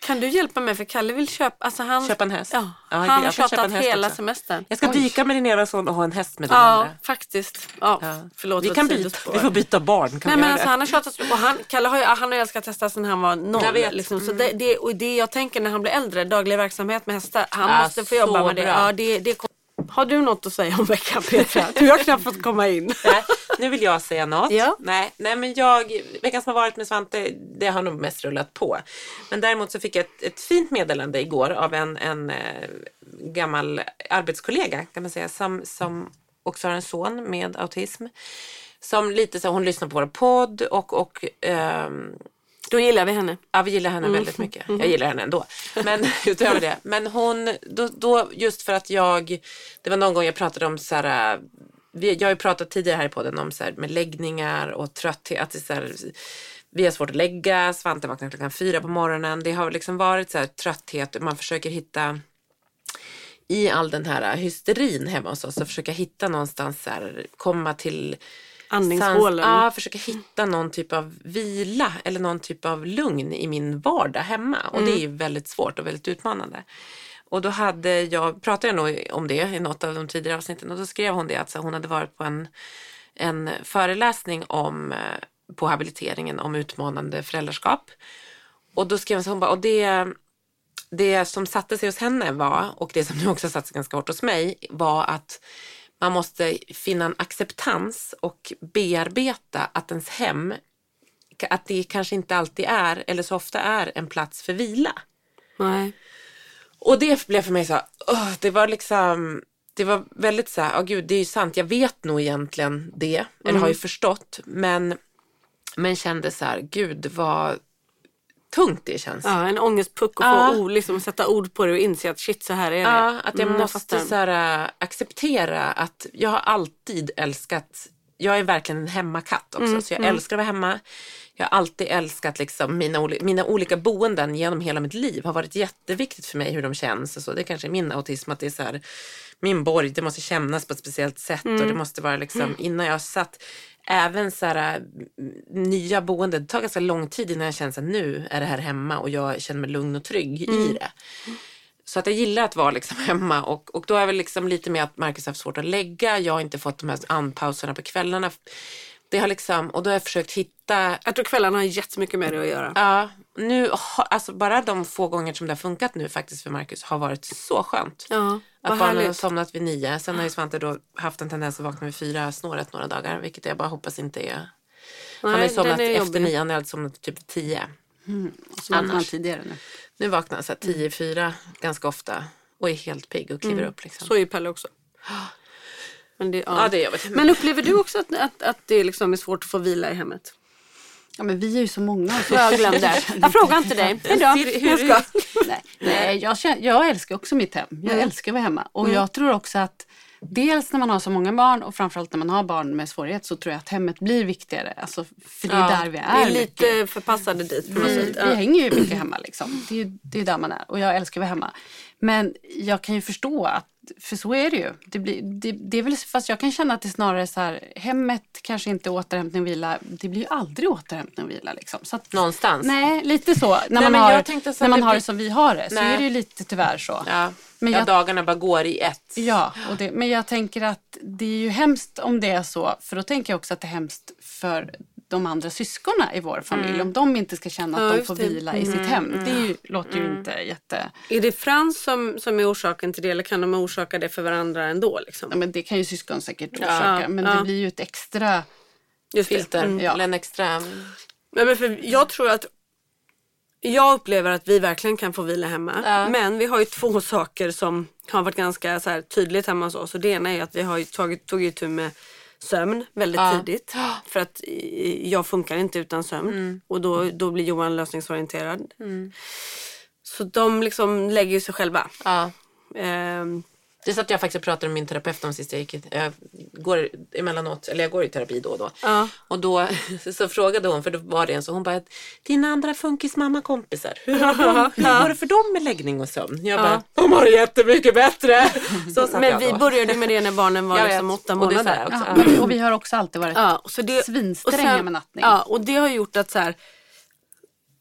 kan du hjälpa mig för Kalle vill köpa, alltså han, Köpa en häst. Ja, Ja, han jag har tjatat en häst hela också. semestern. Jag ska dyka med din ena son och ha en häst med din Ja, andra. faktiskt. Ja. Förlåt vi, kan byta, vi får byta barn. Kan Nej men alltså han har tjatat och han, Kalle har ju, han har ju älskat hästar sedan han var noll. Jag vet. Liksom. Så det, det, och det jag tänker när han blir äldre, daglig verksamhet med hästar, han måste få jobba så med det. Ja, det, det. Har du något att säga om veckan Petra? Du har knappt fått komma in. Nej, nu vill jag säga något. Ja. Nej, nej, men jag, veckan som har varit med Svante, det har nog mest rullat på. Men däremot så fick jag ett, ett fint meddelande igår av en, en eh, gammal arbetskollega kan man säga, som, som också har en son med autism. Som lite så, hon lyssnar på vår podd och, och ehm, Då gillar vi henne. Ja, vi gillar henne väldigt mycket. Jag gillar henne ändå. Men utöver det. Men hon, då, då just för att jag, det var någon gång jag pratade om så här, vi, jag har ju pratat tidigare här i podden om så här, med läggningar och trötthet. Att det så här, vi har svårt att lägga, Svante vaknar klockan fyra på morgonen. Det har liksom varit så här trötthet, man försöker hitta i all den här hysterin hemma hos oss och försöka hitta någonstans så här, komma till Andningshålen. Ja, försöka hitta någon typ av vila eller någon typ av lugn i min vardag hemma. Och det är ju väldigt svårt och väldigt utmanande. Och då hade jag, pratade jag nog om det i något av de tidigare avsnitten och då skrev hon det att så hon hade varit på en, en föreläsning om, eh, på habiliteringen om utmanande föräldraskap. Och då skrev hon så hon bara, och det, det som satte sig hos henne var, och det som nu också satt sig ganska hårt hos mig, var att man måste finna en acceptans och bearbeta att ens hem, att det kanske inte alltid är, eller så ofta är, en plats för vila. Nej. Och det blev för mig så åh, det var liksom, det var väldigt så här, ja gud det är ju sant, jag vet nog egentligen det, eller har ju förstått, men, men kände så här, gud vad tungt det känns. Ja, en ångestpuck och Ja. få ord, liksom, sätta ord på det och inse att shit så här är det. Ja, att jag Mm, måste så här, äh, acceptera att jag har alltid älskat, jag är verkligen en hemmakatt också, så jag älskar att vara hemma. Jag har alltid älskat liksom mina, mina olika boenden genom hela mitt liv. har varit jätteviktigt för mig hur de känns och så. Det kanske är min autism att det är så här, min borg, det måste kännas på ett speciellt sätt och det måste vara liksom innan jag satt Även så här, m- nya boenden, det tar ganska lång tid innan jag känner att nu är det här hemma och jag känner mig lugn och trygg i det. Så att jag gillar att vara liksom hemma och, och då är väl liksom lite med att Marcus har haft svårt att lägga. Jag har inte fått de här andpauserna på kvällarna. Det har liksom, och då har jag försökt hitta, Jag tror kvällarna har jättemycket med det att göra. ja, nu, alltså bara de få gånger som det har funkat nu faktiskt för Marcus har varit så skönt. Ja, vad Att barnen har somnat vid nio. Sen har ju Svante då haft en tendens att vakna vid fyra snåret några dagar, vilket jag bara hoppas inte är. han har ju somnat är efter nio, han har somnat typ vid tio. Så man Annars. tidigare nu. Nu vaknar han så här tio, fyra ganska ofta och är helt pigg och kliver upp liksom. Så är ju Pelle också. Men, det, ja. Ja, det är jobbigt. Men upplever du också att, att, att det liksom är svårt att få vila i hemmet? Ja men vi är ju så många. Så Jag glömde. Jag frågar inte dig. Hejdå. Hur- ska. Nej, nej jag, jag älskar också mitt hem. Jag älskar att vara hemma. Och jag tror också att dels när man har så många barn och framförallt när man har barn med svårighet så tror jag att hemmet blir viktigare. Alltså, för det är Ja, där vi Vi är. är lite mycket. förpassade dit på något Vi, sätt. vi Ja. hänger ju mycket hemma liksom. Det är ju det är där man är och jag älskar att vara hemma. Men jag kan ju förstå att, för så är det ju. Det, blir, det, det är väl, fast jag kan känna att det snarare så här, hemmet kanske inte är återhämtning och vila. Det blir ju aldrig återhämtning och vila liksom. Så att, Någonstans. Nej, lite så. När Nej, man har, när man har det som vi har det så Nej. är det ju lite tyvärr så. Ja, Men ja jag- dagarna bara går i ett. Ja, och det, men jag tänker att det är ju hemskt om det är så. För då tänker jag också att det är hemskt för de andra syskonen i vår familj. Om de inte ska känna att Ja, de får det. vila i sitt hem. Det ju, låter ju inte jätte... Är det Frans som, som är orsaken till det eller kan de orsaka det för varandra ändå? Liksom? Ja, men det kan ju syskon säkert Ja, orsaka. men ja. det blir ju ett extra... Just det. Filter, Mm. Ja. eller en extra... Nej, men för jag tror att jag upplever att vi verkligen kan få vila hemma. Ja. Men vi har ju två saker som har varit ganska så här, tydligt hemma hos oss. Och det ena är att vi har tagit, tog itu med sömn väldigt Ja. tidigt. För att jag funkar inte utan sömn. Mm. Och då, då blir Johan lösningsorienterad. Så de liksom lägger sig själva. Ja. Ehm, Det satt jag faktiskt och pratade med min terapeut om sist jag gick i, jag går emellanåt, eller jag går i terapi då och då. Ja. Och då så frågade hon, för då var det en så, hon bara, dina andra funkismamma-kompisar, hur, har de, hur går det för dem med läggning och sömn? Jag bara, de har det jättemycket bättre. Så men vi började med det när barnen var liksom åtta Och månader. Ja, men, och vi har också alltid varit Ja, så det, svinstränga och sen- med nattning. Ja, och det har gjort att så här,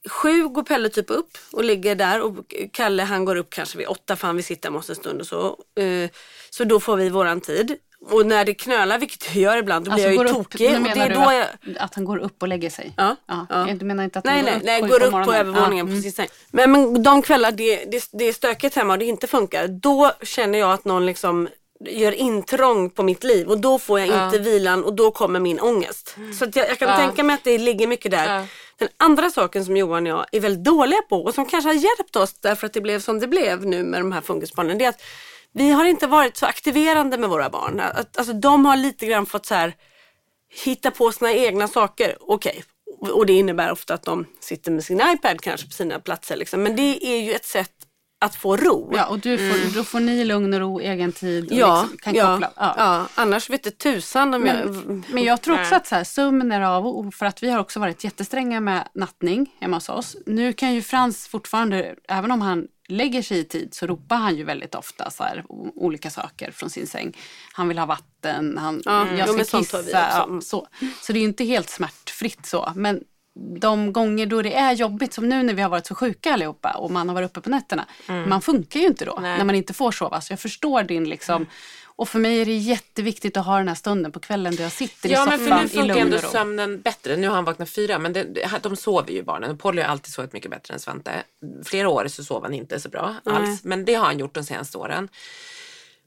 sju går Pelle typ upp och ligger där och Kalle han går upp kanske vid åtta för han vill sitta med oss en stund och så. Eh, Så då får vi våran tid. Och när det knölar, vilket det gör ibland, då blir jag ju tokig. nu menar du att, jag... att han går upp och lägger sig? Ja, ja. ja. Du menar inte att Nej, han nej, går upp, nej, går på upp på övervåningen Ja, på mm. Men, men de kvällar det, det, det är stökigt hemma och det inte funkar, då känner jag att någon liksom gör intrång på mitt liv och då får jag inte vilan och då kommer min ångest. Så att jag, jag kan Ja. tänka mig att det ligger mycket där. Den andra saken som Johan och jag är väldigt dåliga på och som kanske har hjälpt oss därför att det blev som det blev nu med de här funkisbarnen. Det är att vi har inte varit så aktiverande med våra barn. Alltså, de har lite grann fått så här hitta på sina egna saker. Okej. Och det innebär ofta att de sitter med sin iPad kanske på sina platser. Liksom. Men det är ju ett sätt att få ro. Ja, och du får, då får ni lugn och ro, egen tid och Mm. ja, liksom kan ja, koppla. ja. Annars vet inte tusan om jag... Men, men jag tror också att så här, sömn är av för att vi har också varit jättestränga med nattning hemma hos oss. Nu kan ju Frans fortfarande, även om han lägger sig i tid så ropar han ju väldigt ofta så här, olika saker från sin säng. Han vill ha vatten, han, Ja, jag jo, men ska vi kissa. Ja, så. så det är ju inte helt smärtfritt så. Men de gånger då det är jobbigt, som nu när vi har varit så sjuka allihopa och man har varit uppe på nätterna. Man funkar ju inte då Nej. när man inte får sova. Så jag förstår din liksom och för mig är det jätteviktigt att ha den här stunden på kvällen där jag sitter Ja i men soffan för nu i funkar lugn ändå och ro. sömnen bättre. Nu har han vaknat fyra men det, de sover ju barnen. Polly har alltid sovit mycket bättre än Svante. Flera år så sov han inte så bra alls. Men det har han gjort de senaste åren.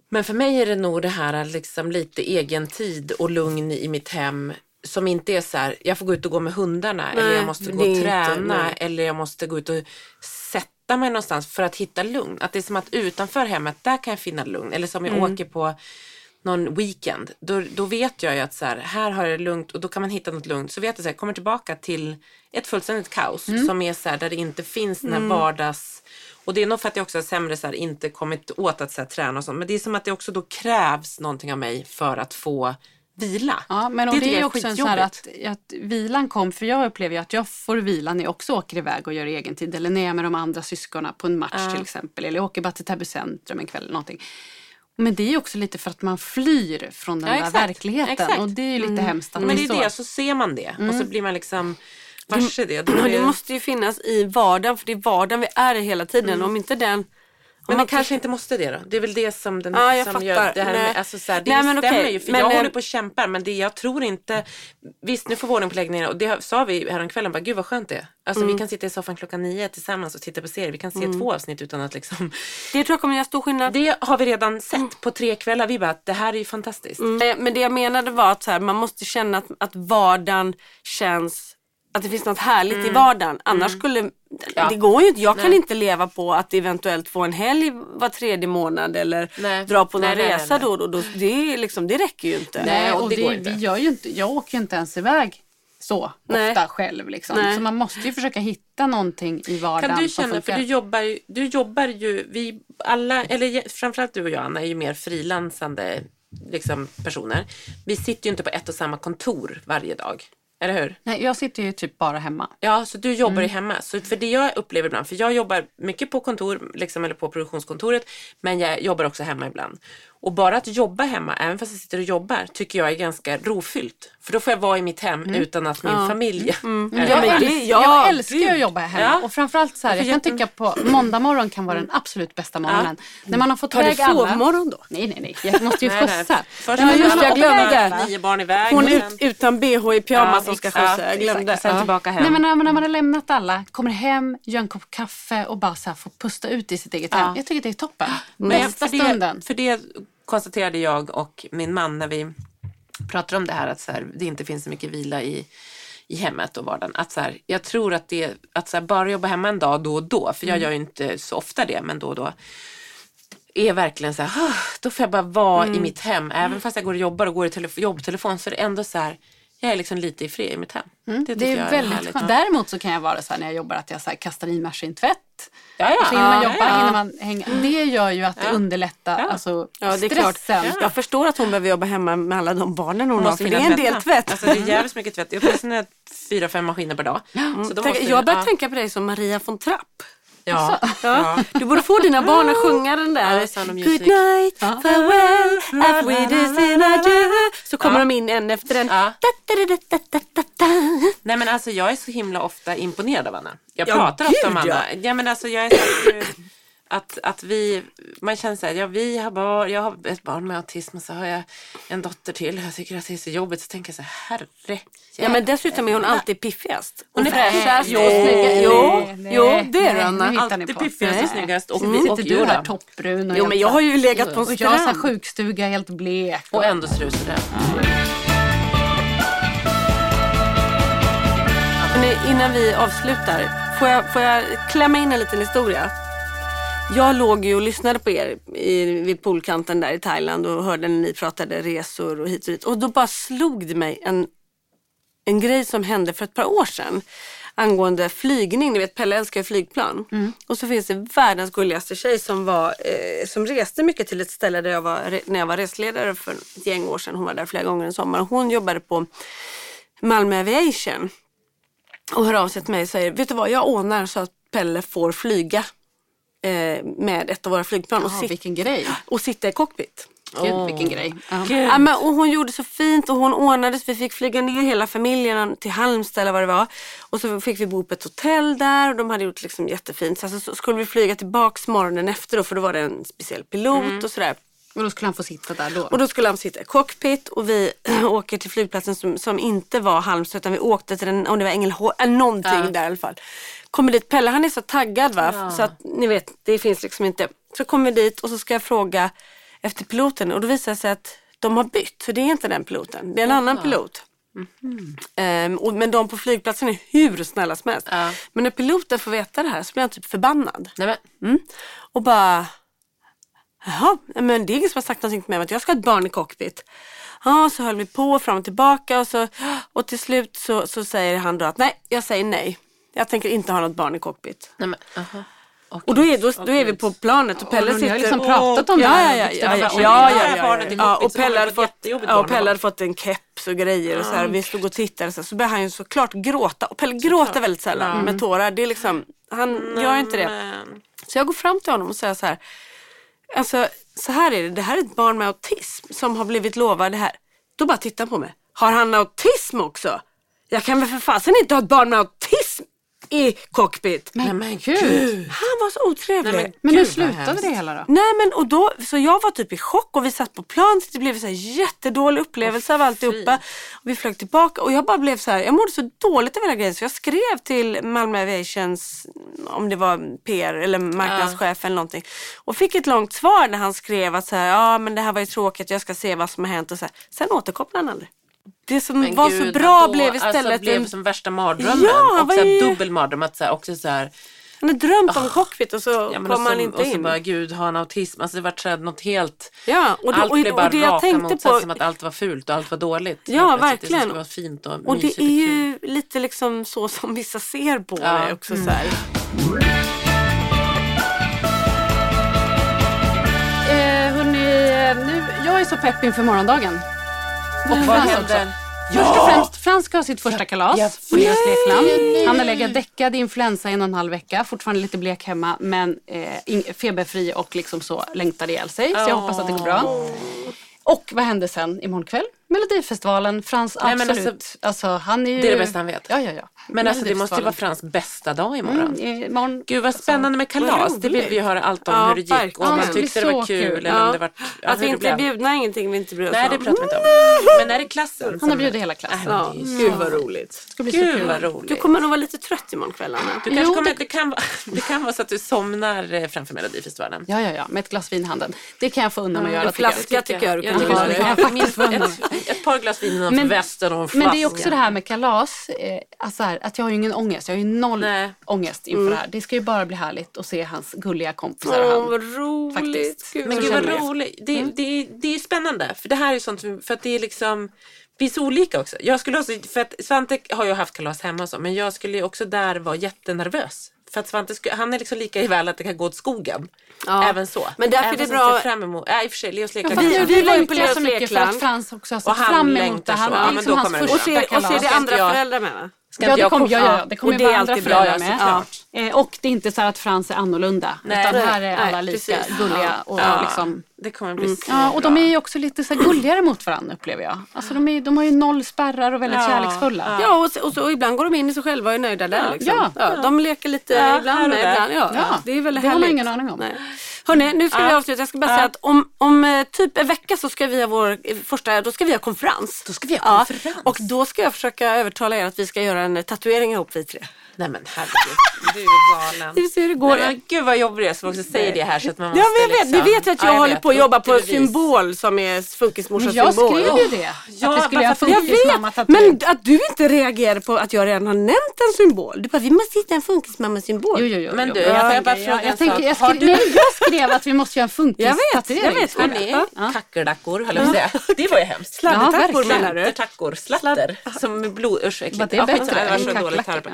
Men för mig är det nog det här liksom lite egen tid och lugn i mitt hem. Som inte är så här, jag får gå ut och gå med hundarna eller Nej, jag måste gå och inte- träna nej. eller jag måste gå ut och sätta mig någonstans för att hitta lugn. Att det är som att utanför hemmet, där kan jag finna lugn. Eller som jag Mm. åker på någon weekend, då, då vet jag ju att så här, här har jag det lugnt och då kan man hitta något lugnt. Så vet jag att jag kommer tillbaka till ett fullständigt kaos Mm. som är så här, där det inte finns den här vardags... Och det är nog för att jag också har sämre så här, inte kommit åt att så här, träna och sånt. Men det är som att det också då krävs någonting av mig för att få vila. Ja, men och det, jag är också en sån här att, att vilan kom, för jag upplever ju att jag får vila när jag också åker iväg och gör egen tid. Eller när jag är med de andra syskonen på en match till exempel. Eller jag åker bara till Täby centrum en kväll eller någonting. Men det är ju också lite för att man flyr från den Ja, där exakt. verkligen. Exakt. Och det är ju lite hemskt att Men det är så. det, så ser man det. Och så blir man liksom varse det. Är det måste ju finnas i vardagen för det är vardagen vi är i hela tiden. Om inte den... Men man kanske inte måste det då? Det är väl det som, den, jag som fattar. gör det här Nej. med, alltså så här, det Nej, men stämmer okej. ju. För Men, jag håller på och kämpar men det, jag tror inte, visst nu får ordning på läggningen och det sa vi häromkvällen, bara gud vad skönt det är. Alltså Mm. vi kan sitta i soffan klockan nio tillsammans och titta på serier, vi kan se två avsnitt utan att liksom, Det tror jag kommer göra stor skillnad. det har vi redan sett på tre kvällar, vi bara, det här är ju fantastiskt. Eh, Men det jag menade var att så här, man måste känna att, att vardagen känns att det finns något härligt i vardagen. Annars skulle, Mm. Ja. det går ju inte. Jag kan Nej. inte leva på att eventuellt få en helg var tredje månad eller Nej. dra på någon Nej, nej, nej, resa då och då. Det, är liksom, det räcker ju inte. Nej, och och det det går inte. Vi gör ju inte, jag åker ju inte ens iväg så Nej. ofta själv. Liksom. Nej. Så man måste ju försöka hitta någonting i vardagen Kan du känna, för du jobbar, ju- du jobbar ju, vi alla, eller framförallt du och jag Anna är ju mer frilansande liksom, personer. Vi sitter ju inte på ett och samma kontor varje dag. Eller hur? Nej, jag sitter ju typ bara hemma. Ja, så du jobbar Mm. ju hemma. Så för det jag upplever ibland, för jag jobbar mycket på kontor, liksom, eller på produktionskontoret, men jag jobbar också hemma ibland. Och bara att jobba hemma, även fast jag sitter och jobbar, tycker jag är ganska rofyllt. För då får jag vara i mitt hem utan att min familj är Jag, Ja, men det- äls- ja, jag älskar ju att jobba hemma. Ja. Och framförallt så här, jag kan tycka på måndag morgon kan vara den absolut bästa morgonen. När man har fått Tar du iväg alla. sovmorgon då? Nej, nej, nej. Jag måste ju skjutsa. Först Nej, just man jag glömde nio barn iväg. Hon och ut, sen- utan bh i pyjamas Ja, som ska exakt. skjutsa. Jag glömde. Sen Ja. tillbaka hem. Nej, men när, när man har lämnat alla, kommer hem, gör en kopp kaffe och bara så här får pusta ut i sitt eget hem. Jag tycker det är toppen. Bästa stunden. För det konstaterade jag och min man när vi pratade om det här att så här, det inte finns så mycket vila i, i hemmet och vardagen. Att så här, jag tror att det, att så här, bara jobba hemma en dag då och då, för jag gör ju inte så ofta det, men då och då är verkligen så här, "Ah, då får jag bara vara i mitt hem. Även fast jag går och jobbar och går i telefo- jobbtelefon så är det ändå så här, jag är liksom lite i fred i mitt hem. Det, tycker Det är jag väldigt härligt. skönt. Däremot så kan jag vara så här när jag jobbar att jag så här kastar i maskintvätt. Ja, ja. Så hinner man Ja, jobba, ja. hinner man hänga. Det gör ju att det Ja. underlättar Ja. alltså, Ja, det är klart. stressen. Jag förstår att hon behöver jobba hemma med alla de barnen hon har. För det är en del tvätt. Alltså det är jävligt mycket tvätt. Jag har åtminstone fyra, fem maskiner per dag. Så då Tänk, jag börjar ja. tänka på dig som Maria von Trapp. Ja. Ja. Du borde få dina barn att sjunga den där. Ja. Good night, farewell, as we do. Så kommer Ja. de in en efter en. Ja. Nej men alltså jag är så himla ofta imponerad av Anna. Jag Ja, pratar ofta om Anna. Ja. men alltså jag är så här, att, att vi, man känner så här, ja vi har barn, jag har ett barn med autism och så har jag en dotter till. Jag tycker att det är så jobbigt. Så tänker jag så här, herre Ja men dessutom är hon alltid piffigast. Hon är fräschast och snyggast. Jo, nej, jo det är nej, Anna. Alltid på. piffigast och snyggast. Och, Och vi, sitter och, du här toppbrun och Jo men jag har ju legat på en Och jag har så här strand. sjukstuga helt blek. och ändå ser du sådär. Innan vi avslutar, får jag, får jag klämma in en liten historia? Jag låg ju och lyssnade på er i, vid poolkanten där i Thailand och hörde när ni pratade resor och hit och dit. Och då bara slog det mig en, en grej som hände för ett par år sedan angående flygning. Ni vet Pelle älskar ju flygplan. Och så finns det världens gulligaste tjej som, var, eh, som reste mycket till ett ställe där jag var, när jag var resledare för ett gäng år sedan. Hon var där flera gånger en sommar. Hon jobbade på Malmö Aviation och hör av sig till mig och säger, vet du vad, jag ordnar så att Pelle får flyga med ett av våra flygplan och, sit- vilken grej. och sitta i cockpit. Gud, vilken grej. Ja. Ja, men, och hon gjorde så fint och hon ordnade så vi fick flyga ner hela familjen till Halmstad eller vad det var. Och så fick vi bo på ett hotell där och de hade gjort liksom jättefint. Sen så, så skulle vi flyga tillbaks morgonen efter då för då var det en speciell pilot och sådär. Och då skulle han få sitta där då. Och då skulle han sitta i cockpit och vi åker till flygplatsen som, som inte var Halmstad utan vi åkte till den, om det var Ängelholm, någonting där i alla fall. Kommer dit, Pelle han är så taggad va, så att ni vet, det finns liksom inte. Så kommer vi dit och så ska jag fråga efter piloten och då visar det sig att de har bytt, så det är inte den piloten, det är en annan pilot. Ehm, och, men de på flygplatsen är hur snälla som helst. Ja. Men när piloten får veta det här så blir han typ förbannad. Nej, Mm. Och bara, jaha, men det är ingen som har sagt någonting till mig om att jag ska ha ett barn i cockpit. Ja, så höll vi på fram och tillbaka och, så, och till slut så, så säger han då att nej, jag säger nej. Jag tänker inte ha något barn i cockpit. nej, men, aha. Och då är, då, då är vi på planet och Pelle och ni har sitter... liksom pratat om det ja, här. Ja, ja, ja, ja, Och ja, ja, ja, ja, Pelle hade fått, ja, och Pelle hade fått en keps och grejer och så här, vi stod och tittade så, här, så började han ju såklart gråta och Pelle gråter väldigt sällan med tårar. Det är liksom, han gör inte det. Så jag går fram till honom och säger så här. Alltså så här är det, det här är ett barn med autism som har blivit lovad det här. Då bara tittar han på mig. Har han autism också? Jag kan väl för fasen inte ha ett barn med autism i cockpit. nej men gud. Han var så otrevlig. Nej, men Men hur Gud, slutade det hela då? Nej men och då, så jag var typ i chock och vi satt på plan så det blev så här jättedålig upplevelse av alltihopa. Och vi flög tillbaka och jag bara blev så här, jag mådde så dåligt av hela grejen så jag skrev till Malmö Aviations, om det var PR eller marknadschef eller någonting. Och fick ett långt svar där han skrev att så här, ja men det här var ju tråkigt, jag ska se vad som har hänt och så här. Sen återkopplade han aldrig. Det som Men var gud, så bra vadå? blev istället Alltså, blev en, som värsta mardrömmen. Ja, och så här, är- dubbel mardröm. Att så här, också så här, han hade drömt om cockpit och så ja, men och kom så, han inte och så in. bara, gud, har han autism? Alltså det var så här, något helt... Ja, och, då, allt och, blev bara och det jag tänkte på som att allt var fult och allt var dåligt. Ja, plötsligt. verkligen. Det vara fint och, Och det är ju lite liksom så som vissa ser på Ja. det också. Så här. Eh, hörni, nu, jag jag är så pepp inför morgondagen. Händer? också. Först och främst, Frans ska ha sitt första kalas Ja. på Leos Lekland. Han har legat däckad i influensa i en och en halv vecka. Fortfarande lite blek hemma men eh, feberfri och liksom så längtar ihjäl sig. Så jag hoppas att det går bra. Och vad händer sen imorgon kväll? Melodifestivalen. Frans Nej, men absolut. alltså, alltså, han är ju... det är det bästa han vet. Ja, ja, ja. Men alltså det måste ju vara. Frans bästa dag imorgon. Mm, imorgon. Gud vad spännande med kalas. Det vill vi höra allt om Ja, hur det gick. Och om man Det tyckte det var så kul, kul. eller om det var... ja, att vi det inte är blev. bjudna är ingenting vi inte bryr oss Nej, om. det pratar vi inte om. Men är det klassen? Han har bjudit hela klassen. Ja, gud vad roligt. Det ska bli så Gud kul. vad roligt. Du kommer nog vara lite trött imorgon kväll Anna. Du kanske Jo, kommer, det- det, kan, vara- det kan vara så att du somnar eh, framför Melodifestivalen. Ja, ja, ja. Med ett glas vin i handen. Det kan jag få undan mig att göra. En flaska tycker jag du kan ha det. ett, par glas vin innanför Men- västen och en flaska. Men det är också det här med kalas. Eh, alltså här, att jag har ju ingen ångest. Jag har ju noll Nej. ångest inför det här. Det ska ju bara bli härligt att se hans gulliga kompisar. Och han. vad roligt. Faktiskt. Gud, Men gud vad roligt. roligt. Det, det, det är spännande. För det här är sånt som, för att det är liksom, vi är så olika också. Jag skulle också, för att Svante har ju haft kalas hemma och så, men jag skulle också där vara jättenervös. För att Svante, han är liksom lika i väl att det kan gå åt skogen. Ja. Även så. Men därför Även är det bra- ser fram emot, ja i och för sig, Leos fattar Vi- vi vi var ju längtar på Leos mycket för lekland. att Frans också har Och sett han fram emot det. Han, Ja, liksom hans första Och ser, och ser kalas. det andra föräldrar med va? Ska Ja, inte det få- ja, ja, ja, det kommer Och det vara andra föräldrar ja, med. såklart. Eh, och det är inte så att Frans är annorlunda. Nej. utan här är Nej, alla lika precis. gulliga. Och Ja, liksom, det kommer bli så ja, och de är ju också lite så här gulligare mot varandra upplever jag. Alltså de, är, de har ju noll spärrar och väldigt Ja, kärleksfulla. Ja, och, så, och, så, och ibland går de in i sig själva och är nöjda där. Liksom. Ja. de leker lite Ja, ibland och med, ibland. Ja, Ja, det är väldigt det har man härligt. ingen aning om. Nej. Hörrni, nu ska vi avsluta. Jag ska bara säga att om, om eh, typ en vecka så ska vi ha vår eh, första, då ska vi ha konferens. Då ska vi ha konferens. och då ska jag försöka övertala er att vi ska göra en tatuering ihop vi tre. Nej men herregud, du är galen. Vi får se hur det går. Nej, men gud vad jobbigt det är som också säger det här så att man måste Ja, men jag vet, liksom... ni vet att jag, Ja, håller vet. på att jobba på bevis. symbol som är funkismorsans Men jag symbol. skrev ju det. Ja, att vi skulle göra Jag funkismamma vet, men att du inte reagerar på att jag redan har nämnt en symbol. Du bara, vi måste hitta en funkismamma-symbol. Jo, jo, jo, Men du, jag, får jag bara tänker- fråga en jag, tänker, jag, skrev, du- nej, jag skrev att vi måste göra en funkis Jag vet, jag vet. Ja. kackerlackor höll jag på att säga. Det var ju hemskt. Sladdetackor verkligen. menar du? Slatter, slatter. Som blod, usch vad det Ja, bättre än så dåligt kackerlackor?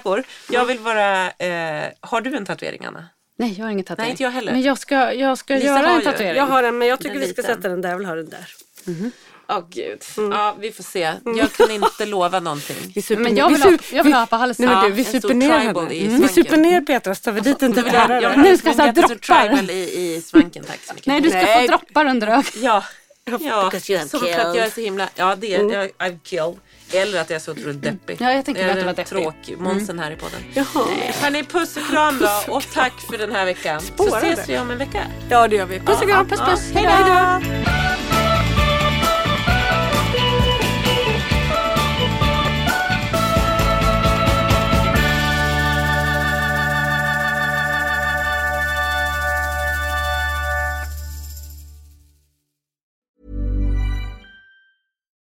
Kackerlackor. Jag vill vara, eh, har du en tatuering Anna? Nej, jag har ingen tatuering. Nej, inte jag heller. Men jag ska, jag ska Lisa göra har en ju. tatuering. Jag har en men jag tycker vi ska sätta den där. Jag vill ha den där. Åh gud. Ja, vi får se. Jag kan inte lova någonting. Vi super Men jag vi vill, ha, sup- jag vill ha på halsen. Nej, men du, vi super ner henne. Mm. Vi super ner Petra så tar vi dit en Jag vill ha, jag tatuerare. ha Nu ska jag säga jättestor droppar. tribal i, i svanken. Tack så mycket. Nej, du ska Nej. få droppar under ögat. Ja, ja. Som att jag är så himla, ja det är jag, I've killed. Eller att jag är så otroligt deppig. Ja, jag tänkte Eller att du var deppig. tråkig, Månsen här i podden. Jaha. Hörni, puss och kram då och tack för den här veckan. Så Spårade. ses vi om en vecka. Ja det gör vi. Puss och kram. Puss, puss. Hej Hej då.